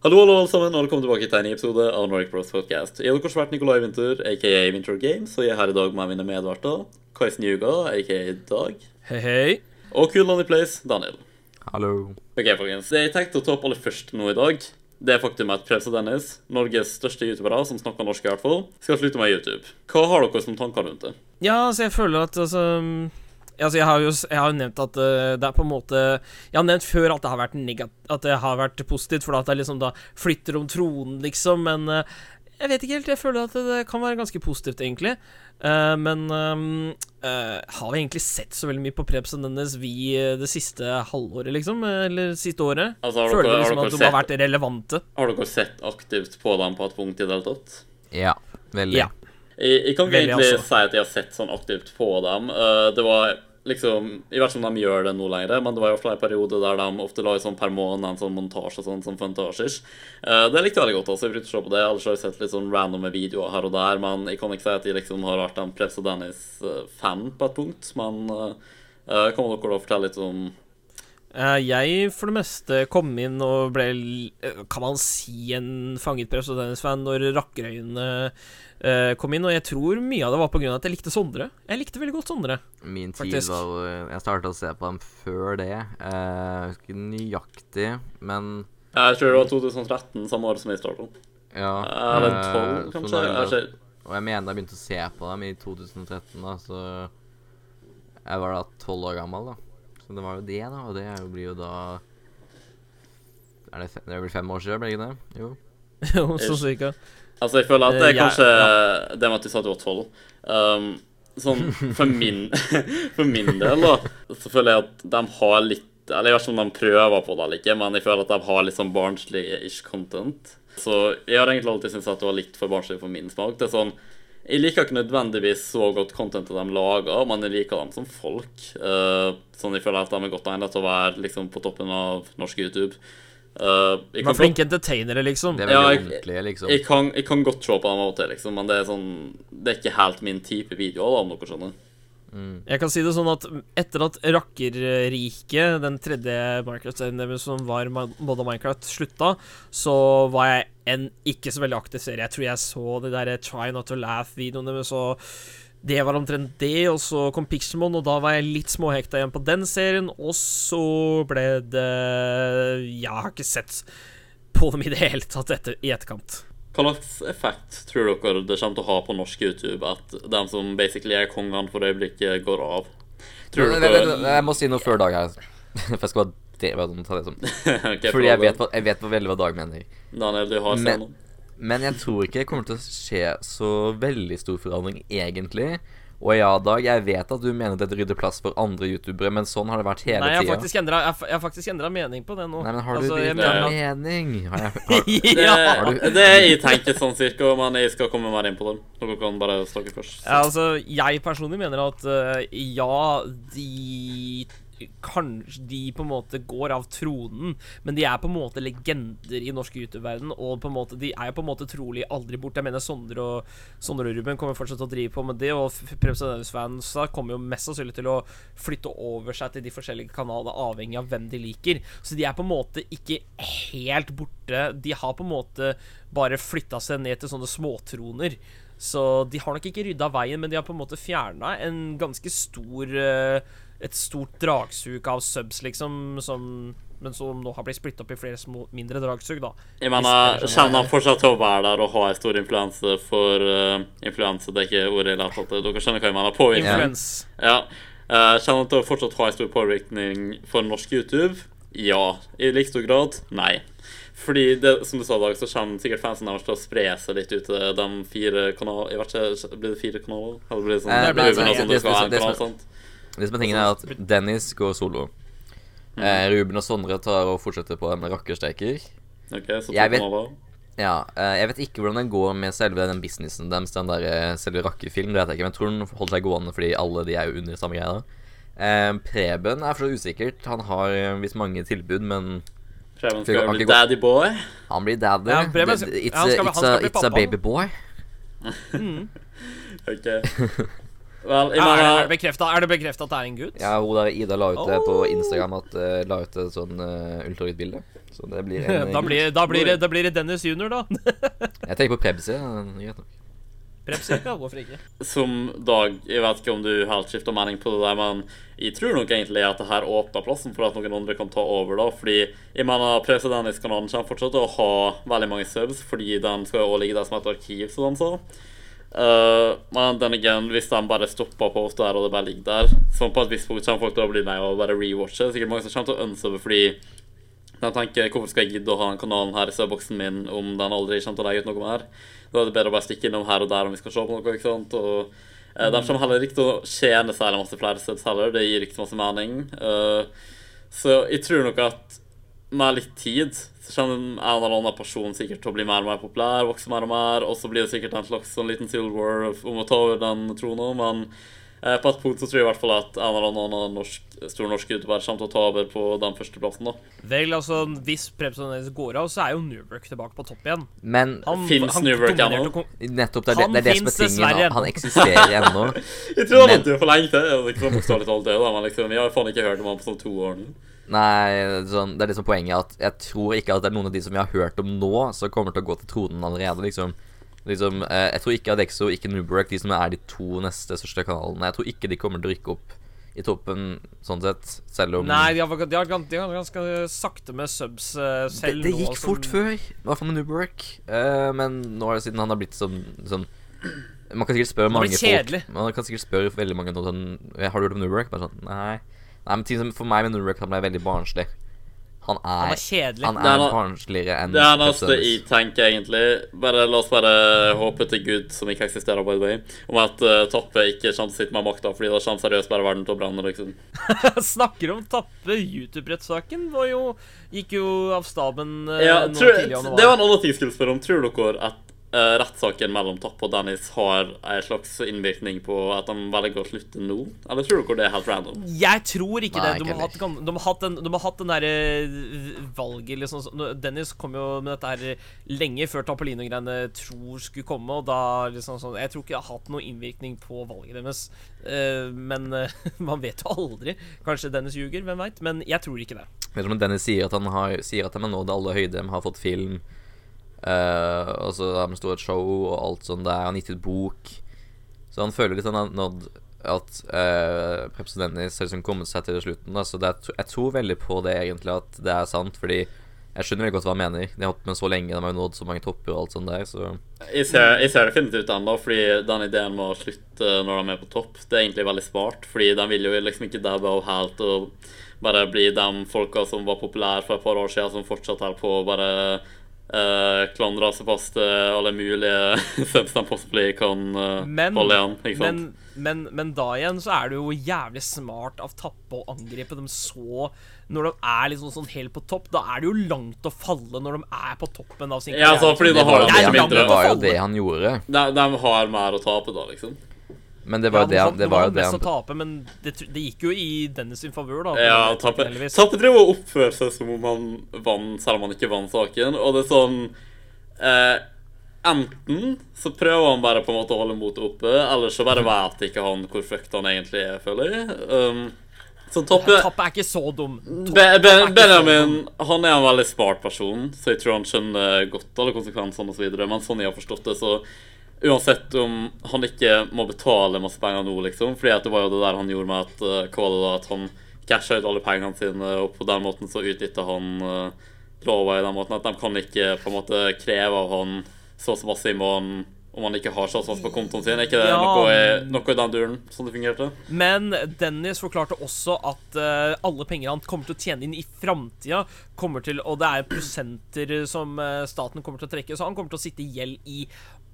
Hallo, hallo alle sammen, og velkommen tilbake til en ny episode av Nordic Bros Podcast. Jeg har deres vært Nikolai Winter, aka Winter Games, og jeg er her i dag med mine medverter. Kaisen Juga, aka Dag. Hei, hei. Og Cool i Place, Daniel. Hallo. Ok, folkens. Det jeg tenkte å ta opp aller først nå i dag, det er faktum at Prebz og Dennis, Norges største youtubere som snakker norsk i hvert fall, skal slutte med YouTube. Hva har dere som tanker rundt det? Ja, altså, jeg føler at altså Altså, jeg har jo jeg har jo nevnt at uh, det er på en måte Jeg har nevnt før at det har vært negat At det har vært positivt, for at det liksom da flytter om tronen, liksom, men uh, jeg vet ikke helt. Jeg føler at det kan være ganske positivt, egentlig. Uh, men har vi egentlig sett så veldig mye på Prebz og Dennis vi det siste halvåret, liksom? Eller siste året? Altså, har føler du liksom har at de har vært relevante. har dere sett aktivt på dem på et punkt i det hele tatt? Ja, veldig. Ja. Jeg, jeg kan ikke egentlig altså. si at jeg har sett sånn aktivt på dem. Eh, det var liksom I hvert fall de gjør det nå lenger, men det var i hvert fall en periode der de ofte la sånn per måned en sånn montasje sånn som funtasjer. Uh, det likte jeg veldig godt. altså Jeg brukte å se på det. Ellers har jeg sett litt sånn randomme videoer her og der, men jeg kan ikke si at jeg liksom har vært en Prebz og Dennis-fan på et punkt. Men uh, kan dere da fortelle litt om Eh, jeg for det meste kom inn og ble, eh, kan man si, en fanget Prebz og Dennis-fan når Rakkerøyene eh, kom inn. Og jeg tror mye av det var pga. at jeg likte Sondre. Jeg likte veldig godt Sondre. Min tid Faktisk. var Jeg starta å se på dem før det. Eh, Jeg husker ikke nøyaktig, men Jeg tror det var 2013, samme år som jeg starta. ja. Eller eh, 12, så kanskje? Jeg. Og jeg mener jeg begynte å se på dem i 2013, da, så Jeg var da tolv år gammel, da. Så det var jo det, da. Og det er jo- blir jo da Er det, fem, det er vel fem år siden, blir det ikke det? Jo. Jo, så cirka. Altså, jeg føler at det er kanskje ja. det med at du sa du var tolv um, Sånn for min, for min del, da, så føler jeg at de har litt Eller jeg vet ikke om de prøver på det eller ikke, men jeg føler at de har litt sånn barnslig-ish content. Så jeg har egentlig alltid syntes at det var litt for barnslig for min smak. Det er sånn Jeg liker ikke nødvendigvis så godt contentet de lager, men jeg liker dem som folk. Uh, sånn jeg føler at de er godt egnet til å være liksom på toppen av norsk YouTube. Uh, jeg De kan flinke entertainere, liksom. Det er Ja, jeg- ordentlig, liksom. jeg kan, jeg kan godt se på dem av og til, liksom, men det er sånn Det er ikke helt min type videoer, da, om dere skjønner. Jeg kan si det sånn at etter at Rakkerriket, den tredje Minecraft-serien som var moda Minecraft, slutta, så var jeg en ikke så veldig aktiv serie. Jeg tror jeg så det der Try Not To Laugh-videoen deres, og det var omtrent det. Og så kom Pixelmon, og da var jeg litt småhekta igjen på den serien. Og så ble det Jeg har ikke sett på dem i det hele tatt etter, i etterkant. Hva slags effekt tror dere det kommer til å ha på norsk YouTube at den som basically er kongen for øyeblikket, går av? Tror Men, vent, vent, dere Jeg må si noe før Dag her. For jeg skal bare det, ta det som okay, Fordi jeg vet, hva, jeg vet veldig hva Dag mener. Daniel, du har Men- Men jeg tror ikke det kommer til å skje så veldig stor forandring, egentlig. Og ja, Dag, jeg vet at du mener dette rydder plass for andre youtubere, men sånn har det vært hele Nei, jeg har tida. faktisk endret, jeg, har- jeg har faktisk endra mening på det nå. Nei, men har du Altså, bytta mener mening? Har jeg, har, ja. Har du- det er jeg tenker sånn cirka, men jeg skal komme mer inn på det. Dere kan bare snakke først. Ja, altså, jeg personlig mener at uh, ja, de Kanskje de på en måte går av tronen, men de er på en måte legender i norsk YouTube-verden. Og på en måte, de er jo på en måte trolig aldri borte. Jeg mener Sondre og, Sondre og Ruben kommer fortsatt til å drive på med det. Og Presidents-fansa kommer jo mest sannsynlig til å flytte over seg til de forskjellige kanalene, avhengig av hvem de liker. Så de er på en måte ikke helt borte. De har på en måte bare flytta seg ned til sånne småtroner. Så de har nok ikke rydda veien, men de har på en måte fjerna en ganske stor eh, Et stort dragsug av subs, liksom, som men som nå har blitt splitta opp i flere små, mindre dragsug, da. Jeg mener, Kommer han fortsatt til å være der og ha en stor influense for uh, influense? Det er ikke ordet jeg lærte etter. Dere skjønner hva jeg mener? Påvirkning. Influens. Ja. Uh, kjenner han til å fortsatt ha en stor påvirkning for norsk YouTube? Ja. I like stor grad? Nei. Fordi, det, som du sa, Dag, så kommer sikkert fansen deres til å spre seg litt ut til de fire kanalene Blir det fire kanaler? Eller blir det sånn Eh, det blir det- det, det- det, det det, det, det- sant? Det som er tingen, er at Dennis går solo. Eh, Ruben og Sondre tar og fortsetter på en rakkersteker. Ok, så Jeg vet- kanaler. Ja, eh, jeg vet ikke hvordan den går med selve den businessen deres, den der eh, selve rakkerfilm, det vet jeg ikke, men jeg tror den holder seg gående fordi alle de er jo under samme greia. Eh, Preben er fortsatt usikkert. Han har eh, visst mange tilbud, men Preben skal han bli daddy boy. han blir daddy. Ja, Preben Det- it's, ja, han a, skal- it's, han skal a, it's a baby boy. Ok. Vel, jeg Er, er det bekrefta Er det bekreftet at det er en gutt? Ja, hun der Ida la ut det på Oh. Instagram at uh, la ut et sånn uh, ultralydbilde. Så det blir en Da blir, da, blir det, da blir det Dennis junior, da. Jeg tenker på Prebzy. Ja, greit nok. Prepsi. Ja, hvorfor ikke? som Dag, jeg vet ikke om du helt skifter mening på det der, men jeg tror nok egentlig at det her åpner plassen for at noen andre kan ta over, da. Fordi jeg mener presidentkanalen kommer fortsatt til å ha veldig mange subs, fordi den skal jo også ligge der som et arkiv, som de sa. Uh, men den again, hvis de bare stopper på oss der, og det bare ligger der Så på et visst punkt kommer folk til å bli med og bare rewatche. Sikkert mange som kommer til å ønske det fordi de tenker hvorfor skal jeg gidde å ha den kanalen her i søkeboksen min om den aldri kommer til å legge ut noe mer. Da er det bedre å bare stikke innom her og der om vi skal se på noe. ikke sant? Og eh, De kommer heller ikke til å tjene særlig masse flere subs heller. Det gir ikke så masse mening. Uh, så jeg tror nok at med litt tid så kommer en eller annen person sikkert til å bli mer og mer populær, vokse mer og mer, og så blir det sikkert en slags sånn liten civil war om å ta over den trona, men eh, på et punkt så tror jeg i hvert fall at en eller annen norsk, stor norsk youtuber kommer til å ta over på den førsteplassen, da. Vel, altså, hvis Prepsi går av, så er jo Newbrook tilbake på topp igjen. Men Han, Finnes Newbrook ennå? nettopp det er det, det, er det som er tingen. Han, han eksisterer ennå. Jeg tror han venter jo for lenge til. Det er ikke så bokstavelig talt det, da, men liksom, jeg har faen ikke hørt om han på sånn to år nå. Nei, sånn, det er liksom poenget at jeg tror ikke at det er noen av de som vi har hørt om nå, som kommer til å gå til tronen allerede, liksom. liksom eh, jeg tror ikke Adexo, ikke Newbrook, de som er de to neste største kanalene, jeg tror ikke de kommer til å rykke opp i toppen sånn sett, selv om Nei, de har, de har, de har ganske sakte med subs det, selv det det gikk nå, fort før, i hvert fall med Newbrook. Eh, men nå er det siden han har blitt sånn, sånn Man kan sikkert spørre mange folk Man kan sikkert spørre veldig mange sånn Har du hørt om Newbrook? Bare sånn Nei. Nei, men ting som for meg med Newbrook, han ble veldig barnslig. Han er Han er kjedelig. Han er er barnsligere enn Det er neste jeg tenker, egentlig bare, La oss bare håpe til Gud, som ikke eksisterer, by the way, om at uh, Toppe ikke kommer til å sitte med makta, fordi da kommer seriøst bare verden til å brenne, liksom. Snakker om tappe YouTube-rettssaken. var jo- Gikk jo av staben uh, Ja, nå tror, i det var en annen ting jeg skulle spørre om. Tror dere at rettssaken mellom Topp og Dennis har en slags innvirkning på at de velger å slutte nå? Eller tror dere det er helt random? Jeg tror ikke Nei, det. De har, hatt, de, har hatt den, de har hatt den derre valget liksom Dennis kom jo med dette her lenge før Tappelino-greiene tror skulle komme, og da liksom sånn Jeg tror ikke det har hatt noen innvirkning på valget deres. Eh, men eh, man vet jo aldri. Kanskje Dennis ljuger, hvem veit? Men jeg tror ikke det. Vet du om Dennis sier at han har Sier at de har nådd alle høyder, de har fått film, eh, og så har de et show og alt sånt der, han gitt ut bok. Så han føler litt han har nådd at uh, Preps og Dennis har liksom kommet seg til slutten. Da. Så er, jeg tror veldig på det, egentlig, at det er sant, fordi jeg skjønner veldig godt hva han mener. De har holdt med så lenge, de har nådd så mange topper og alt sånt der, så Jeg ser, jeg ser definitivt den, da, fordi den ideen med å slutte når de er på topp, det er egentlig veldig smart. Fordi de vil jo liksom ikke dabbe av helt og bare bli de folka som var populære for et par år siden, som fortsatt er på bare uh, klandre seg fast til alle mulige subs de possibly kan uh, Men, holde igjen. ikke sant? men, men, men da igjen så er det jo jævlig smart av Tappe å angripe dem så Når de er liksom sånn helt på topp, da er det jo langt å falle når de er på toppen av sin Ja, altså, fordi da det har de jo Det det, han, det var jo det han gjorde. De, de har mer å tape, da, liksom. Men det var jo det, det, var jo det han tape, men det, det gikk jo i Dennis sin favør, da. Ja, Tappe, heldigvis. Tappe driver og oppførte seg som om han vant, selv om han ikke vant saken. Og det er sånn eh, Enten så prøver han bare på en måte å holde motet oppe, eller så bare vet ikke han hvor fucked han egentlig er, føler jeg. Um, så Tappe Tappe er ikke så dum. Be, Be, Benjamin dum. han er en veldig smart person, så jeg tror han skjønner godt alle konsekvensene osv. Men sånn jeg har forstått det, så uansett om han ikke må betale masse penger nå, liksom Fordi det var jo det der han gjorde med at uh, da, at han casha ut alle pengene sine, og på den måten så utnytta han uh, lova i den måten at de kan ikke på en måte kreve av han så og så masse i måneden om han ikke har så masse på kontoen sin. Er ikke det Ja. noe, i, noe i den duren, som det fungerte? Men Dennis forklarte også at uh, alle penger han kommer til å tjene inn i framtida, kommer til Og det er prosenter som eh, staten kommer til å trekke, så han kommer til å sitte i gjeld i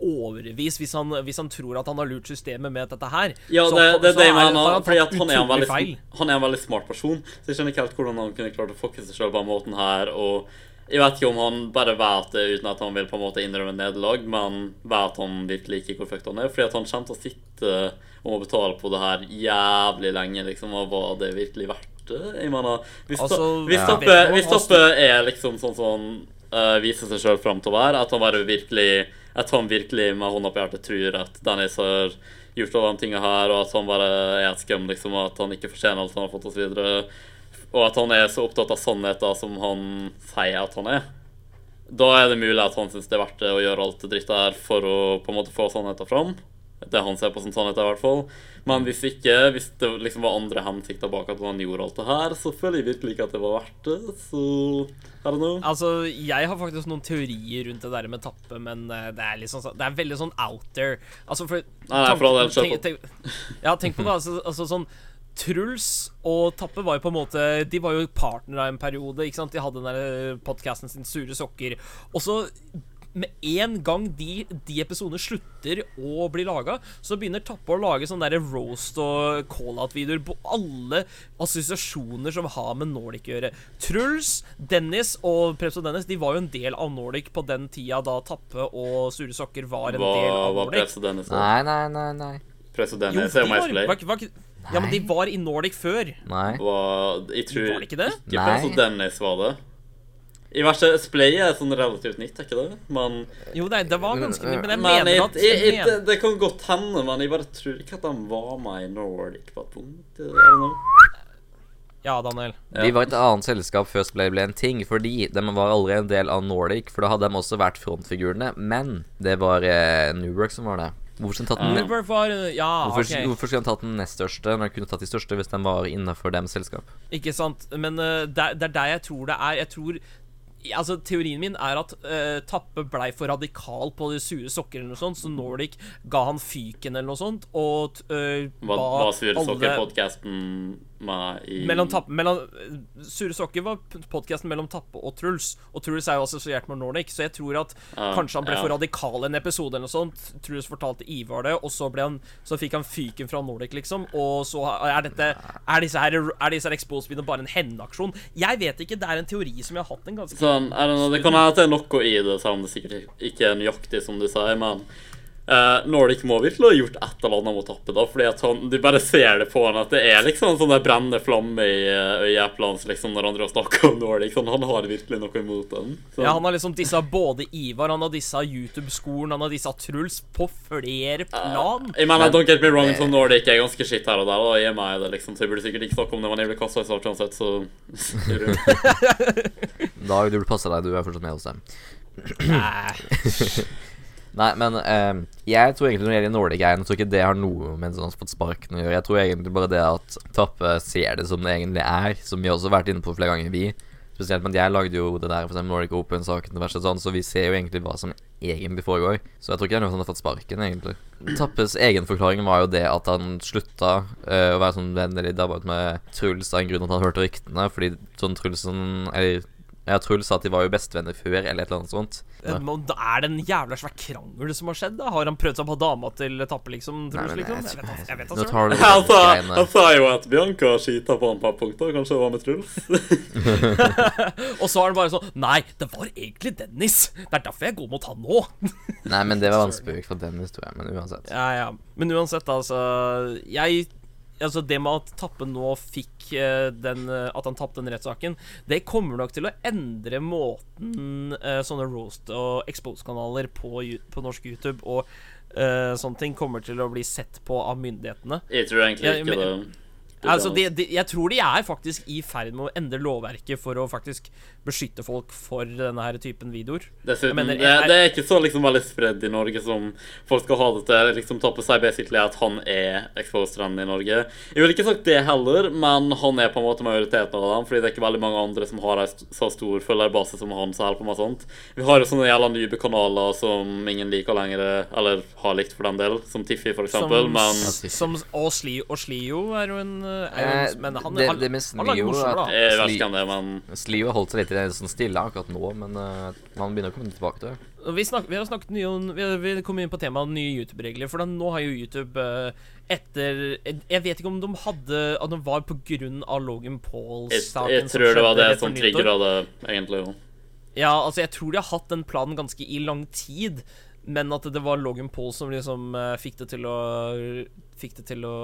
årevis hvis han, hvis han tror at han har lurt systemet med dette her. Ja, Så- det, det, så det er- mener har fordi at han er, en veldig, han er en veldig smart person. Så jeg skjønner ikke helt hvordan han kunne klart å fucke seg selv på den måten her. Og jeg vet ikke om han bare vet det uten at han vil på en måte innrømme nederlag, men vet han virkelig ikke hvor fucked han er. Fordi at han kommer til å sitte og må betale på det her jævlig lenge, liksom. Og var det virkelig verdt det? Jeg mener, hvis, Altså, hvis, ja. Hvis han- er liksom sånn sånn eh, viser seg sjøl fram til å være. At han bare virkelig At han virkelig med hånda på hjertet tror at Dennis har gjort alle de tinga her, og at han bare er et skum, liksom, og at han ikke fortjener alt han har fått, osv. Og at han er så opptatt av sannheten som han sier at han er. Da er det mulig at han syns det er verdt det å gjøre alt det drittet her for å på en måte få sannheten fram. Det han ser på som sannhet, i hvert fall. Men hvis ikke, hvis det liksom var andre hensikter bak at han gjorde alt det her, så føler jeg virkelig ikke at det var verdt det. Så er det noe? Altså, jeg har faktisk noen teorier rundt det der med tappe, men eh, det er liksom Det er veldig sånn out there. Altså, for Nei, nei, for all del, tenk, Ja, tenk på det. Altså, altså sånn Truls og Tappe var jo på en måte De var jo partnere en periode. Ikke sant? De hadde den der podkasten sin Sure sokker. Og så med en gang de, de episodene slutter å bli laga, så begynner Tappe å lage sånne der roast og call-out-videoer på alle assosiasjoner som har med Nordic å gjøre. Truls, Dennis og Preps og Dennis De var jo en del av Nordic på den tida da Tappe og Sure sokker var en Hva del av var Hva Preps og Dennis? Nei, nei, nei. nei. Preps og Dennis jo, er jo MySplay. ja, men de var i Nordic før. nei. Hva, jeg tror Var det ikke det? Ikke Press og Dennis var det. I hvert fall Splay er sånn relativt nytt, er ikke det? Man, Jo, nei, det var ganske nytt, men jeg men mener at det, det kan godt hende, men jeg bare tror ikke at han var med i Nordic på et punkt. Ja, Daniel. Ja, Daniel. De var et annet selskap før Splay ble en ting, fordi de var aldri en del av Nordic. For da hadde de også vært frontfigurene, men det var eh, Newwork som var det. Hvorfor skulle han tatt den, Newberg var Ja, hvorfor, OK. hvorfor skulle han tatt den nest største når han kunne tatt de største hvis de var innafor dem selskap? Ikke sant? Men uh, det, det er der jeg tror det er. Jeg tror Altså, Teorien min er at uh, Tappe blei for radikal på de sure sokker, eller noe sånt, så Nordic ga han fyken eller noe sånt, og uh, ba ba var Sure alle- Sokker-podkasten med i Mellom tappe, mellom, Sure sokker var podkasten mellom Tappe og Truls, og Truls er jo assosiert med Nordic, så jeg tror at Ja, kanskje han ble ja. for radikal en episode eller noe sånt. Truls fortalte Ivar det, og så, han, så fikk han fyken fra Nordic, liksom. Og så er dette Er disse her, er disse her exposed bare en hevnaksjon? Jeg vet ikke, det er en teori som jeg har hatt en ganske Sånn, know, Det kan være at det er noe i det, selv om det sikkert ikke er nøyaktig, som du sier, men eh, Nordic må virkelig ha gjort et eller annet mot Tappe, da, fordi at han, du bare ser det på han at det er liksom en sånn der brennende flamme i uh, hans liksom, når han snakker om Nordic. Sånn, han har virkelig noe imot den. Så. Ja, han har liksom dissa både Ivar, han har dissa YouTube-skolen, han har dissa Truls på flere plan. Jeg mener, Don't get me wrong, sånn Nordic er ganske skitt her og der, og jeg er med i det, liksom, så jeg burde sikkert ikke snakke om det, men jeg blir kasta i start uansett, så Da du burde passe deg, du er fortsatt med hos dem. Nei. Nei, men eh, jeg tror egentlig når det gjelder Nordic-greiene, tror ikke det har noe med sånn fått sparken å gjøre. Jeg tror egentlig bare det at Tappe ser det som det egentlig er, som vi også har vært inne på flere ganger, vi. Spesielt, men jeg lagde jo det der for eksempel Nordic Open-saken sånn, så vi ser jo egentlig hva som egentlig foregår. Så jeg tror ikke det er noe som har fått sparken, egentlig. Tappes egen forklaring var jo det at han slutta uh, å være sånn vennlig dabba med Truls av en grunn at han hørte ryktene, fordi sånn Trulsen Eller ja, Truls sa at de var jo bestevenner før, eller et eller annet sånt. Ja. men Da er det en jævla svær krangel som har skjedd? da Har han prøvd seg på dama til Tappe, liksom? Nei, Truls, men liksom? jeg- Jeg vet, ikke. Han han sa jo at Bianca skita på han på et punkt. Kanskje det var med Truls? Og så er han bare sånn Nei, det var egentlig Dennis. Det er derfor jeg går mot han nå. Nei, men det var en spøk fra Dennis, tror jeg. Men uansett. Ja, ja. Men uansett, altså Jeg Altså, det med at Tappe nå fikk eh, den eh, At han tapte den rettssaken, det kommer nok til å endre måten eh, sånne roast- og expose-kanaler på, på norsk YouTube og uh, sånne ting kommer til å bli sett på av myndighetene. Jeg tror egentlig Ja, ikke men- det. Altså, de, de, jeg tror de er faktisk i ferd med å endre lovverket for å faktisk beskytte folk for denne her typen videoer. Dessuten, mener, det, jeg- det er ikke så liksom veldig spredd i Norge som folk skal ha det til. Liksom ta på seg basically at han er exposed-rennen i Norge. Jeg ville ikke sagt det heller, men han er på en måte majoriteten av dem. Fordi det er ikke veldig mange andre som har en så stor følgerbase som han. Så på meg sånt. Vi har jo sånne jævla nybekanaler som ingen liker lenger, eller har likt for den del. Som Tiffi, for eksempel. Som, Men som, og, Sli, og Slio er jo en, er jo Eh, en Men han, det- det med han han Slio da. jeg vet Sli- ikke om det, men Slio har holdt seg litt det sånn stille akkurat nå, men uh, man begynner å komme tilbake til det. Vi, snak, vi har snakket mye om Vi, vi kom inn på temaet nye YouTube-regler. For da, nå har jo YouTube uh, etter Jeg vet ikke om de hadde At de var av Logan jeg, Paul-saken. jeg tror det var det som trigga det, egentlig. jo. Ja, altså, jeg tror de har hatt den planen ganske i lang tid. men at det var Logan Paul som liksom uh, fikk det til å Fikk det til å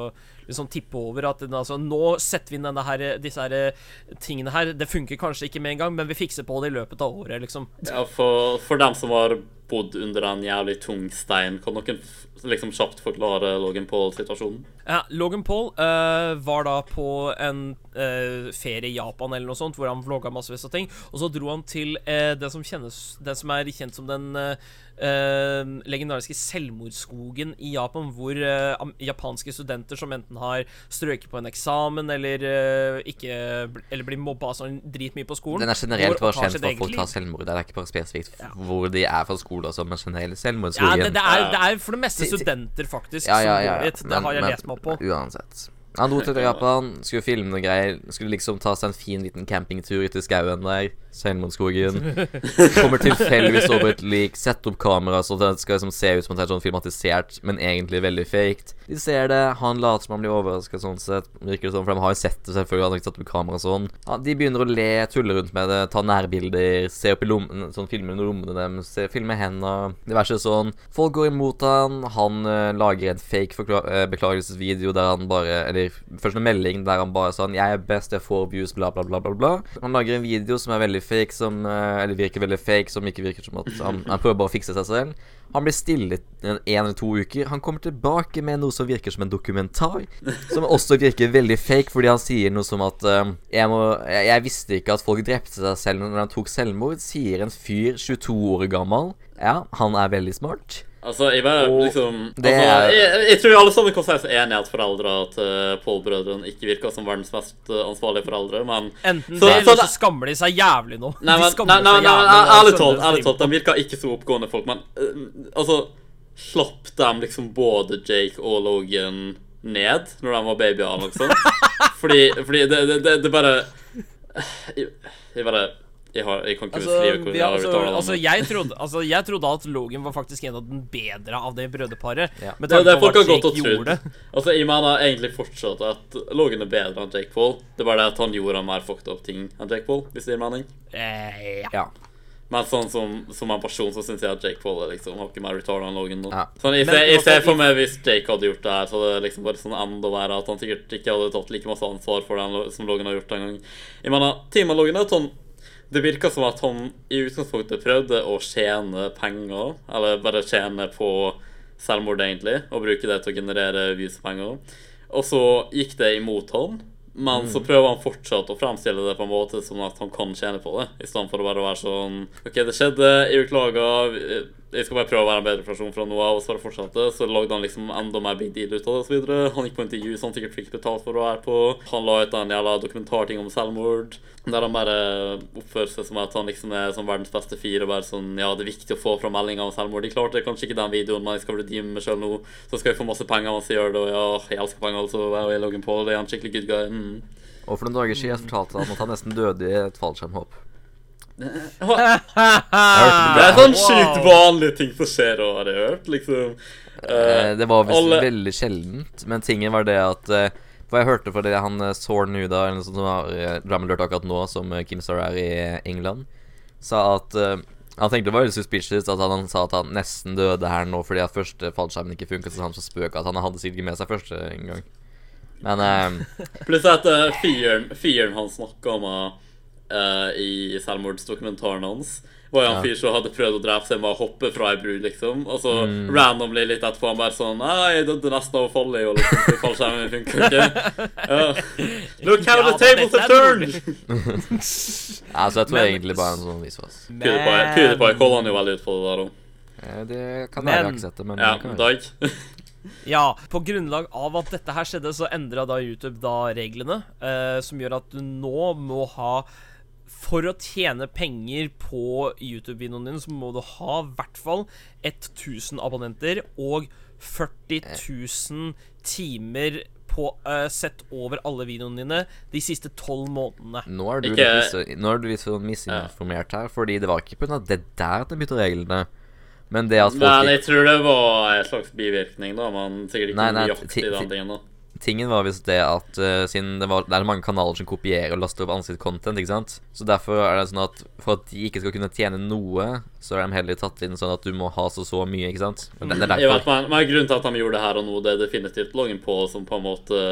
liksom tippe over at altså, nå setter vi inn her, disse her eh, tingene her. Det funker kanskje ikke med en gang, men vi fikser på det i løpet av året, liksom. Ja, for, for dem som har bodd under en jævlig tung stein, kan noen liksom kjapt forklare Logan Paul-situasjonen? Ja, Logan Paul uh, var da på en eh, ferie i Japan eller noe sånt, hvor han vlogga massevis av ting. Og så dro han til eh, det, som kjennes, det som er kjent som den eh, eh, legendariske selvmordsskogen i Japan, hvor eh, japanske studenter som enten har strøket på en eksamen eller eh, ikke Eller blir mobba sånn dritmye på skolen. Den er generelt bare kjent for at folk tar selvmord. Det er ikke bare spesifikt ja. hvor de er fra skole og sånn, men generelt Ja, selvmordsskogen. det, det, er, det er for det meste studenter, faktisk, Ja, ja, ja, ja. dit. Det har jeg lest meg opp på. Uansett. Han dro til Japan, skulle filme noe greier. Skulle liksom ta seg en fin liten campingtur ute i skauen der. Selvmordsskogen. Kommer tilfeldigvis over et lik, setter opp kamera så det skal liksom se ut som det er sånn filmatisert, men egentlig veldig faked. De ser det, han later som han blir overraska sånn sett, virker det sånn, for de har jo sett det selvfølgelig, han har ikke satt opp kamera sånn. Ja, de begynner å le, tulle rundt med det, ta nærbilder, se opp i lommene, sånn filme under lommene deres, filme hendene, diverse sånn. Folk går imot han, han uh, lager en fake eh, beklagelsesvideo der han bare, eller først en melding der han bare sånn 'Jeg er best, jeg får views', bla, bla, bla, bla, bla. Han lager en video som er veldig fake, som eh, Eller virker veldig fake, som ikke virker som at han, han prøver bare å fikse seg selv. Han blir stille en, eller to uker. Han kommer tilbake med noe som virker som en dokumentar, som også virker veldig fake, fordi han sier noe som at uh, jeg, må, jeg, 'Jeg visste ikke at folk drepte seg selv når de tok selvmord', sier en fyr 22 år gammel. Ja, han er veldig smart. Altså, jeg bare Og liksom det altså, er- jeg, jeg tror alle sammen kan si oss enige at foreldra til Paul-brødrene ikke virker som verdens mest eh, ansvarlige foreldre, men Enten Så- det, så eller det- så skammer de seg jævlig nå. Nei, men, de nei, nei, seg nei, jævlig nei, nå, ærlig skjønner talt, ærlig så- talt, de virker ikke så oppgående folk, men uh, altså Slapp de liksom både Jake og Logan ned når de var babyer eller noe sånt? Fordi, fordi det, det, det, det bare jeg, jeg bare jeg, har, jeg kan ikke Altså, beskrive hvor vi jeg har, har altså, altså, jeg trodde, altså, jeg trodde at Logan var faktisk en av den bedre av det brødreparet. Ja. Det er det folk har og trodd. Altså, jeg mener egentlig fortsatt at Logan er bedre enn Jake Paul. Det er bare det at han gjorde mer fucked up ting enn Jake Paul, hvis det gir mening. Eh, ja. Ja. Men sånn som, som en person så syns jeg at Jake Paul er liksom hakket mer retarded enn Logan. nå. Ja. Sånn, jeg, ser, jeg ser for meg hvis Jake hadde gjort det her, så det er liksom bare sånn enda verre at han sikkert ikke hadde tatt like masse ansvar for det som Logan har gjort en gang. Jeg mener, teamet Logan er han Det virka som at han i utgangspunktet prøvde å tjene penger, eller bare tjene på selvmord, egentlig, og bruke det til å generere views-penger. Og så gikk det imot han. Men så prøver han fortsatt å fremstille det på en måte som at han kan tjene på det, i stedet for å bare være sånn OK, det skjedde, jeg beklager, jeg skal bare prøve å være en bedre person fra nå av, og så fortsatte. Så lagde han liksom enda mer big deal ut av det, og så videre. Han gikk på intervju som han sikkert fikk betalt for å være på. Han la ut en jævla dokumentarting om selvmord, der han bare oppfører seg som at han liksom er som verdens beste fyr, og bare sånn Ja, det er viktig å få fram meldinga om selvmord. De klarte kanskje ikke den videoen, men jeg skal redeeme meg sjøl nå, så skal jeg få masse penger mens jeg gjør det, og ja, jeg elsker penger, altså. Jeg er Logan Paul, det er en skikkelig good guy. Mm. Og for noen dager siden jeg fortalte han at han nesten døde i et fallskjermhopp. Det er sånn sjukt vanlige ting som skjer, og har jeg hørt, liksom. Uh, det var visst alle- veldig sjeldent, men tingen var det at uh, For jeg hørte fordi han Soren Nuda, eller noe sånt som har Drum akkurat nå, som Kim Star er i England, sa at uh, Han tenkte det var veldig suspicious at han, han sa at han nesten døde her nå fordi at første fallskjermen ikke funket, så han så spøk at han hadde sikkert ikke med seg første en gang. Men um, Pluss at uh, fyren, fyren han snakka om uh, i selvmordsdokumentaren hans, var jo en Ja. fyr som hadde prøvd å drepe seg med å hoppe fra ei bru, liksom. Og så Mm. randomly litt etterpå han bare sånn Nei, jeg døde nesten av å falle i, og liksom fallskjermen funker ikke. Uh, Look how Ja, the tables have er turned! altså, jeg tror Men- egentlig bare en sånn visvas. PewDiePie PewDiePie kaller han jo veldig ut på det der òg. Det kan være jeg Men- ikke sette men Ja, det. Dag. Ja, på grunnlag av at dette her skjedde, så endra da YouTube da reglene, eh, som gjør at du nå må ha For å tjene penger på YouTube-videoen din, så må du ha i hvert fall 1000 abonnenter og 40 000 timer på uh, sett over alle videoene dine de siste tolv månedene. Nå er du Ikke- litt, mis nå er du litt sånn misinformert her, fordi det var ikke pga. det der at de bytta reglene, men det at folk Men jeg tror det var en slags bivirkning, da. Man sikkert ikke Nei, nei, ti- den tingen, da. Tingen var visst det at uh, siden det, var, det er mange kanaler som kopierer og laster opp ansiktscontent, ikke sant. Så derfor er det sånn at for at de ikke skal kunne tjene noe, så er de heller tatt inn sånn at du må ha så så mye, ikke sant. Men det, det er Jeg vet, men, men Grunnen til at de gjorde det her og nå, det er definitivt Login på som på en måte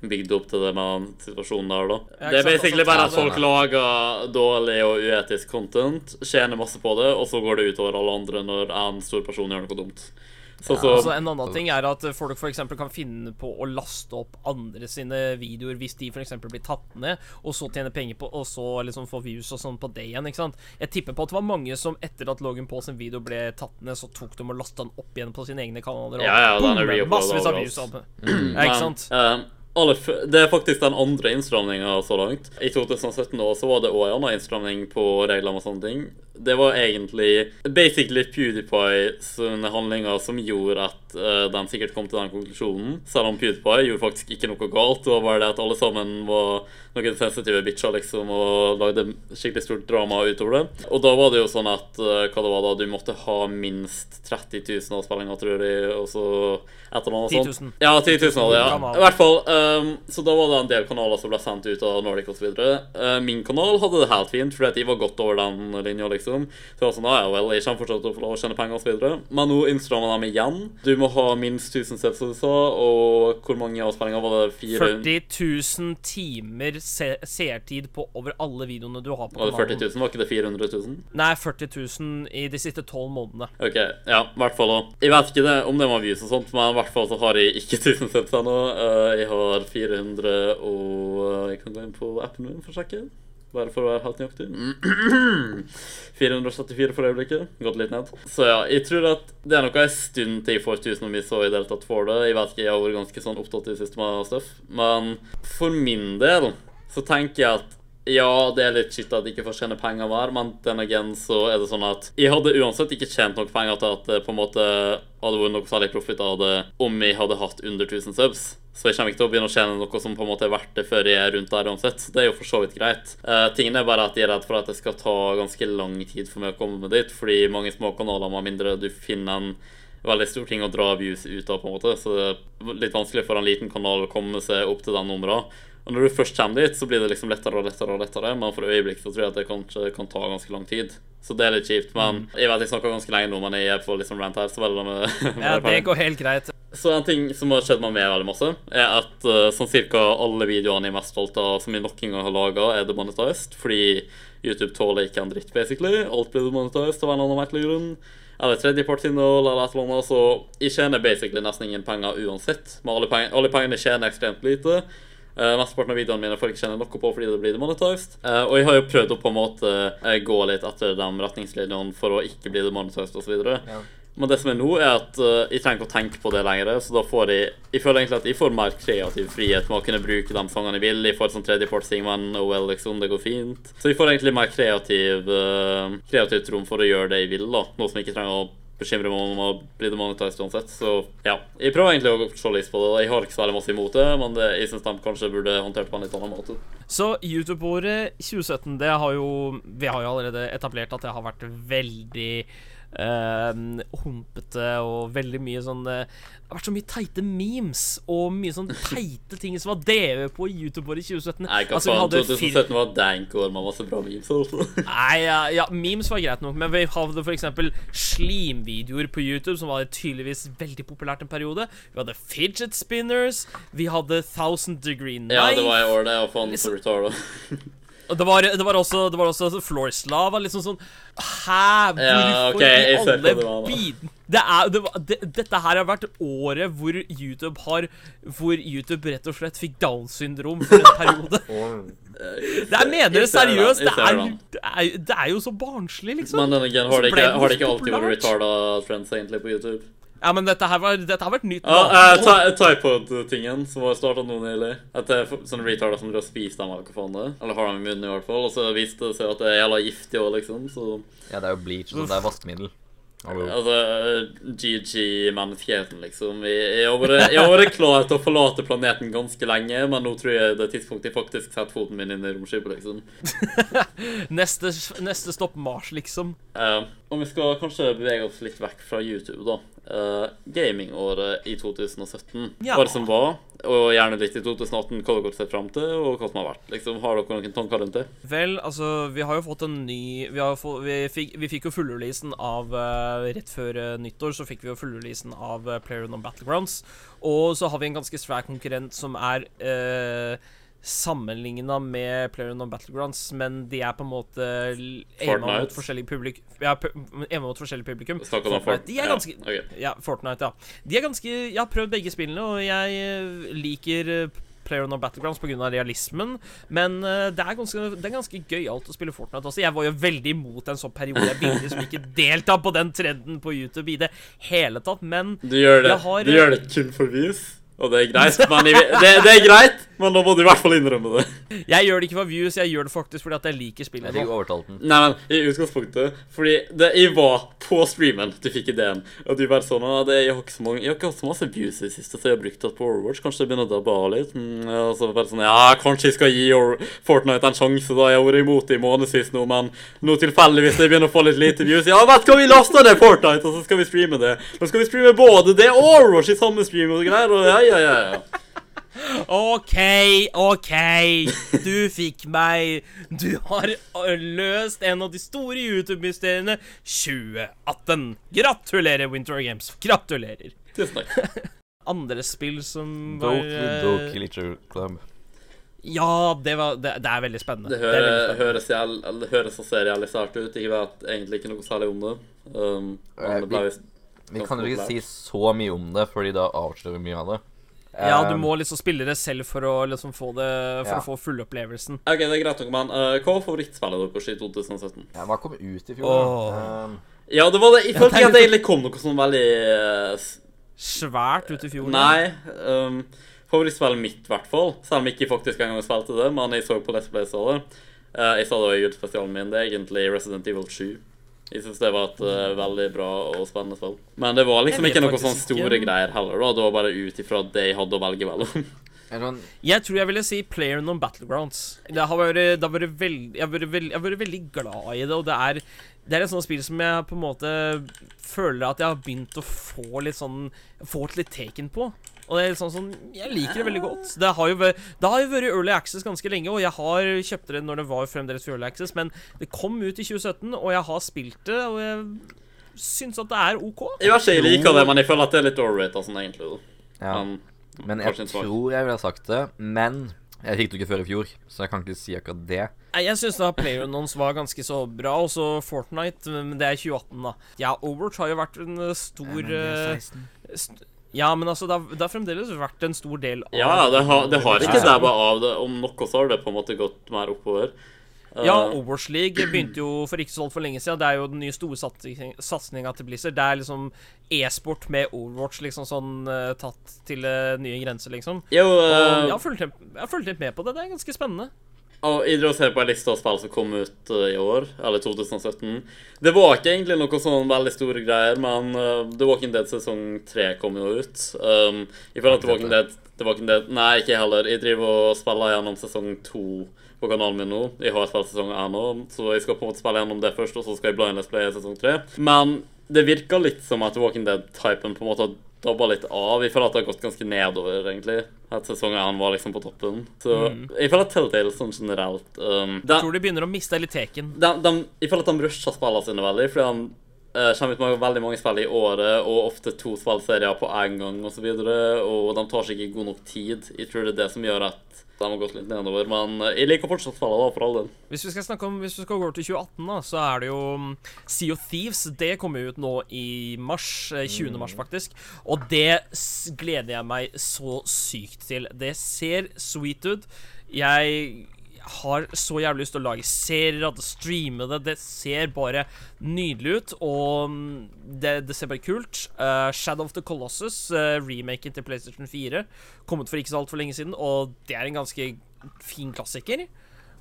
bygde opp til det med situasjonen der, da. Ja, Det er basically bare at folk lager dårlig og uetisk content, tjener masse på det, og så går det utover alle andre når en stor person gjør noe dumt. Så, så, Altså En annen ting er at folk for kan finne på å laste opp andre sine videoer hvis de eksempel blir tatt ned, og så tjene penger på Og så liksom få views og sånn på det igjen. ikke sant? Jeg tipper på at det var mange som etter at Logan Paul sin video ble tatt ned, så tok de og lasta den opp igjen på sine egne kanaler. Og Ja, ja, den er boom, massevis av views. Opp. Ja, ikke sant? Men, eh, det er faktisk den andre innstramninga så langt. I 2017 også var det òg en annen innstramning på reglene og sånne ting. Det var egentlig basically PewDiePie sine handlinger som gjorde at uh, den sikkert kom til den konklusjonen. Selv om PewDiePie gjorde faktisk ikke noe galt. Det var bare det at alle sammen var noen sensitive bitcher liksom, og lagde skikkelig stort drama utover det. Og da var det jo sånn at uh, hva det var da, du måtte ha minst 30 000 avspillinger, tror jeg, og så et eller annet 10 000. sånt. Ja, 10 000 av det, ja. I hvert fall. Um, så da var det en del kanaler som ble sendt ut av Nordic osv. Uh, min kanal hadde det helt fint, fordi at jeg var godt over den linja, liksom. Så det var sånn, ah, ja vel, jeg kommer fortsatt til å få lov å tjene penger osv. Men nå innstrammer de igjen. Du må ha minst 1000 subs, som du sa, og hvor mange avspillinger var det? 400? 40 000 timer se seertid på over alle videoene du har på kanalen. Var det 40 000? Var ikke det 400 000? Nei, 40 000 i de siste tolv månedene. Ok, ja, i hvert fall. Jeg vet ikke det, om det var views og sånt, men i hvert fall så har jeg ikke 1000 subs ennå. Eh, jeg har 400 og Jeg kan gå inn på appen min for å sjekke. Bare for å være helt nøyaktig. 474 for øyeblikket. Gått litt ned. Så ja, jeg tror at det er nok en stund til jeg får 1000 om jeg så i det hele tatt får det. Jeg vet ikke, jeg har vært ganske sånn opptatt i det siste med stuff. Men for min del så tenker jeg at ja, det er litt shit at jeg ikke får tjene penger hver, men den again så er det sånn at jeg hadde uansett ikke tjent nok penger til at det på en måte hadde vært noe særlig profit av det om jeg hadde hatt under 1000 subs. Så jeg kommer ikke til å begynne å tjene noe som på en måte er verdt det før jeg er rundt der uansett. Det er jo for så vidt greit. Uh, tingen er bare at jeg er redd for at det skal ta ganske lang tid for meg å komme med dit, fordi mange små kanaler med mindre du finner en veldig stor ting å dra views ut av, på en måte. Så det er litt vanskelig for en liten kanal å komme seg opp til den numra. Og når du først kommer dit, så blir det liksom lettere og lettere, og lettere men for øyeblikk så tror jeg at det kanskje kan ta ganske lang tid. Så det er litt kjipt. Men jeg vet jeg snakker ganske lenge nå, men jeg er på liksom rant her, så velger med, med Ja, det går helt greit. Så en ting som har skjedd meg med veldig masse, er at uh, sånn cirka alle videoene jeg er mest stolt av som jeg nok en gang har laga, er demonetized. Fordi YouTube tåler ikke en dritt, basically. Alt blir demonetized av en eller annen merkelig grunn. Eller tredjepartsinnhold eller et eller annet. Så jeg tjener basically nesten ingen penger uansett. Men alle, peng alle pengene tjener ekstremt lite. Uh, Mesteparten av videoene mine får jeg ikke kjenne noe på fordi det blir demonetized. Uh, og jeg har jo prøvd å på en måte uh, gå litt etter de retningslinjene for å ikke bli demonetized osv. Ja. Men det som er nå, er at uh, jeg trenger ikke å tenke på det lenger. Så da får jeg Jeg føler egentlig at jeg får mer kreativ frihet med å kunne bruke de sangene jeg vil. Jeg får sånn tredjepartsting, men oh well, liksom, det går fint. Så jeg får egentlig mer kreativ kreativt rom for å gjøre det jeg vil, da. Noe som jeg ikke trenger å bekymre meg om å bli demonetized uansett. Så ja. Jeg prøver egentlig å se litt på det. Jeg har ikke særlig masse imot det, men det, jeg syns de kanskje burde håndtert på en litt annen måte. Så YouTube-året 2017, det har jo Vi har jo allerede etablert at det har vært veldig humpete og veldig mye sånn eh, Det har vært så mye teite memes og mye sånn teite ting som var drevet på YouTube-året 2017. Nei, hva Altså, faen. 2017 var dank år med masse bra memes. Altså. Nei, ja, ja, memes var greit nok, men vi hadde eksempel slimvideoer på YouTube, som var tydeligvis veldig populært en periode. Vi hadde fidget spinners, vi hadde Thousand Degree Knife. Ja, det var i år, det. Og retarda. Og det var, det var også, det var også Floor Slava. Liksom sånn Hæ? Hvorfor Ja, okay, i alle biden? det er, det, det, Dette her har vært året hvor YouTube har Hvor YouTube rett og slett fikk Downs syndrom for en periode. Det er mener seriøst. Det er, det, er, det er jo så barnslig, liksom. Men den again, har det ikke, har det ikke alltid vært retarda trends egentlig på YouTube? Ja, men dette her, var, dette har vært nytt. Ja, eh, uh, Typod-tingen som var starta nå nylig. At det er sånne retarder som dere spiser dem, eller hva faen det er. Eller har dem i munnen, i hvert fall. Og så viste det seg at det er jævla giftig òg, liksom. Så Ja, det er jo bleach, sånn. Det er vaskemiddel. Hallo. altså GG-menneskeheten, liksom. Jeg, har vært, klar til å forlate planeten ganske lenge, men nå tror jeg det er tidspunktet jeg faktisk setter foten min inn i romskipet, liksom. Neste, neste stopp Mars, liksom. Eh, om vi skal kanskje bevege oss litt vekk fra YouTube, da. Uh, gamingåret i 2017, Ja. året som var, og gjerne litt i 2018, hva dere ser fram til, og hva som har vært. Liksom, har dere noen tanker rundt det? Vel, altså, vi har jo fått en ny Vi, har få, vi, fikk, vi fikk jo fullreleasen av uh, Rett før uh, nyttår så fikk vi jo fullreleasen av uh, PlayerUnknown Battlegrounds. Og så har vi en ganske svær konkurrent som er uh, sammenligna med PlayerUnknown Battlegrounds, men de er på en måte l- mot forskjellig publikum. Ja, mot forskjellig publikum. Fortnite, Fort- de er ja, okay. Ja, Fortnite, ja. De er ganske Jeg har prøvd begge spillene, og jeg eh, liker Player on Battlegrounds pga. realismen, men eh, det er ganske, det er ganske gøyalt å spille Fortnite også. Jeg var jo veldig imot en sånn periode. Jeg ville liksom ikke delta på den trenden på YouTube i det hele tatt, men Du gjør det, har- du gjør det kun for views, og det er greit, men det, det er greit, men da må du i hvert fall innrømme det. jeg gjør det ikke for views, jeg gjør det faktisk fordi at jeg liker Jeg spillet. fikk overtalt den. Nei, men i utgangspunktet Fordi det, jeg var på streamen du fikk ideen, og du bare sånn «Ah, det, jeg, har ikke så mange, jeg har ikke hatt så masse views i det siste, så jeg har brukt det på Overwatch. Kanskje det begynner å dabbe av litt? Mm, og så bare sånn Ja, kanskje jeg skal gi Fortnite en sjanse, da. Jeg har vært imot det i månedsvis nå, men nå tilfeldigvis jeg begynner å få litt lite views. Ja, vet du hva, vi laster ned Fortnite, og så skal vi streame det. Nå skal vi streame både det og Overwatch i samme stream og greier, og ja, ja, ja. ja. OK, OK. Du fikk meg. Du har øh, løst en av de store YouTube-mysteriene 2018. Gratulerer, Winter Games. Gratulerer. Tusen takk. Andre spill som var Doki eh, Literature Club. Ja, det, var, det, det er veldig spennende. Det, hører, det spennende. høres, jæl- eller høres så realisert ut. Jeg vet egentlig ikke noe særlig om det. Um, det ble Vi kan jo ikke si så mye om det, fordi da avslører vi mye av det. Ja, du Um, må liksom spille det selv for å liksom få det For Ja. å få fullopplevelsen. OK, det er greit nok, men uh, hva var favorittspillet deres i 2017? Ja, Hva kom ut i fjor? Oh. Um, Ja, det var det. Jeg følte det ikke at det egentlig kom noe sånn veldig uh, Svært ut i fjor. Nei. Um, favorittspillet mitt, i hvert fall. Selv om jeg ikke faktisk engang spilte det, men jeg så på Let's Play så det. Uh, jeg sa det var i julespesialen min. Det er egentlig Resident Evil 7. Jeg syns det var et uh, veldig bra og spennende spill. Men det var liksom ikke noe faktisk sånn store ikke. greier heller. da Det var bare ut ifra det jeg hadde å velge mellom. Jeg tror jeg ville si Player Non Battlegrounds. Det har vært, det har vært veld, jeg, har vært veld, jeg har vært veldig glad i det, og det er Det er et sånt spill som jeg på en måte føler at jeg har begynt å få litt sånn Få litt teken på. Og det er sånn som, Jeg liker det veldig godt. Det har jo det har jo vært Early Access ganske lenge, og jeg har kjøpt det når det var fremdeles Early Access, men det kom ut i 2017, og jeg har spilt det, og jeg syns at det er OK. Jeg vet ikke, jeg liker det, men jeg føler at det er litt overrated sånn, egentlig. ja. Men, Men jeg tror jeg ville ha sagt det. Men jeg fikk det ikke før i fjor, så jeg kan ikke si akkurat det. Nei, Jeg syns da PlayerUnknowns var ganske så bra, og så Fortnite, men det er 2018, da. Ja, Overwatch har jo vært en stor st Ja, men altså, det har, det har fremdeles vært en stor del av Ja, det har, det har ikke dabba av det. Om noe så har det på en måte gått mer oppover. Uh, Ja, Overwatch League begynte jo for ikke så altfor lenge siden. Det er jo den nye store satsinga til Blizzard. Det er liksom e-sport med Overwatch liksom sånn uh, tatt til uh, nye grenser, liksom. jo, fulgt jeg har fulgt litt med på det. Det er ganske spennende. Og jeg drar og ser på en liste av spill som kom ut uh, i år, eller 2017. Det var ikke egentlig noe sånn veldig store greier, men uh, The Walking Dead sesong 3 kom jo ut. Um, I forhold til Walking Dead, The Walking Dead Nei, ikke jeg heller. Jeg driver og spiller gjennom sesong 2 på kanalen min nå. Jeg har spilt sesong 1 nå, så jeg skal på en måte spille gjennom det først, og så skal jeg blindless play sesong 3. Men det virker litt som at The Walking Dead-typen på en måte har dabba litt av. Jeg føler at det har gått ganske nedover, egentlig. At sesongen han var liksom på toppen. Så jeg føler at Telltale sånn generelt um, de, tror de begynner å miste litt teken. de, de, Jeg føler at de rusher spillene sine veldig, fordi de uh, kommer ut med veldig mange spill i året, og ofte to spillserier på én gang, osv., og, så videre, og de tar seg ikke god nok tid. Jeg tror det er det som gjør at de har gått litt nedover, men eh, jeg liker fortsatt spillene, da, for all del. Hvis vi skal snakke om Hvis vi skal gå over til 2018, da, så er det jo um, Sea of Thieves. Det kommer ut nå i mars. eh, 20. mars, faktisk. Og det gleder jeg meg så sykt til. Det ser sweet ut. Jeg har så jævlig lyst til å lage serier, at streame det. Det ser bare nydelig ut, og mm, det, det ser bare kult. Uh, Shadow of the Colossus, uh, remaken til PlayStation 4, kom ut for ikke så altfor lenge siden, og det er en ganske fin klassiker.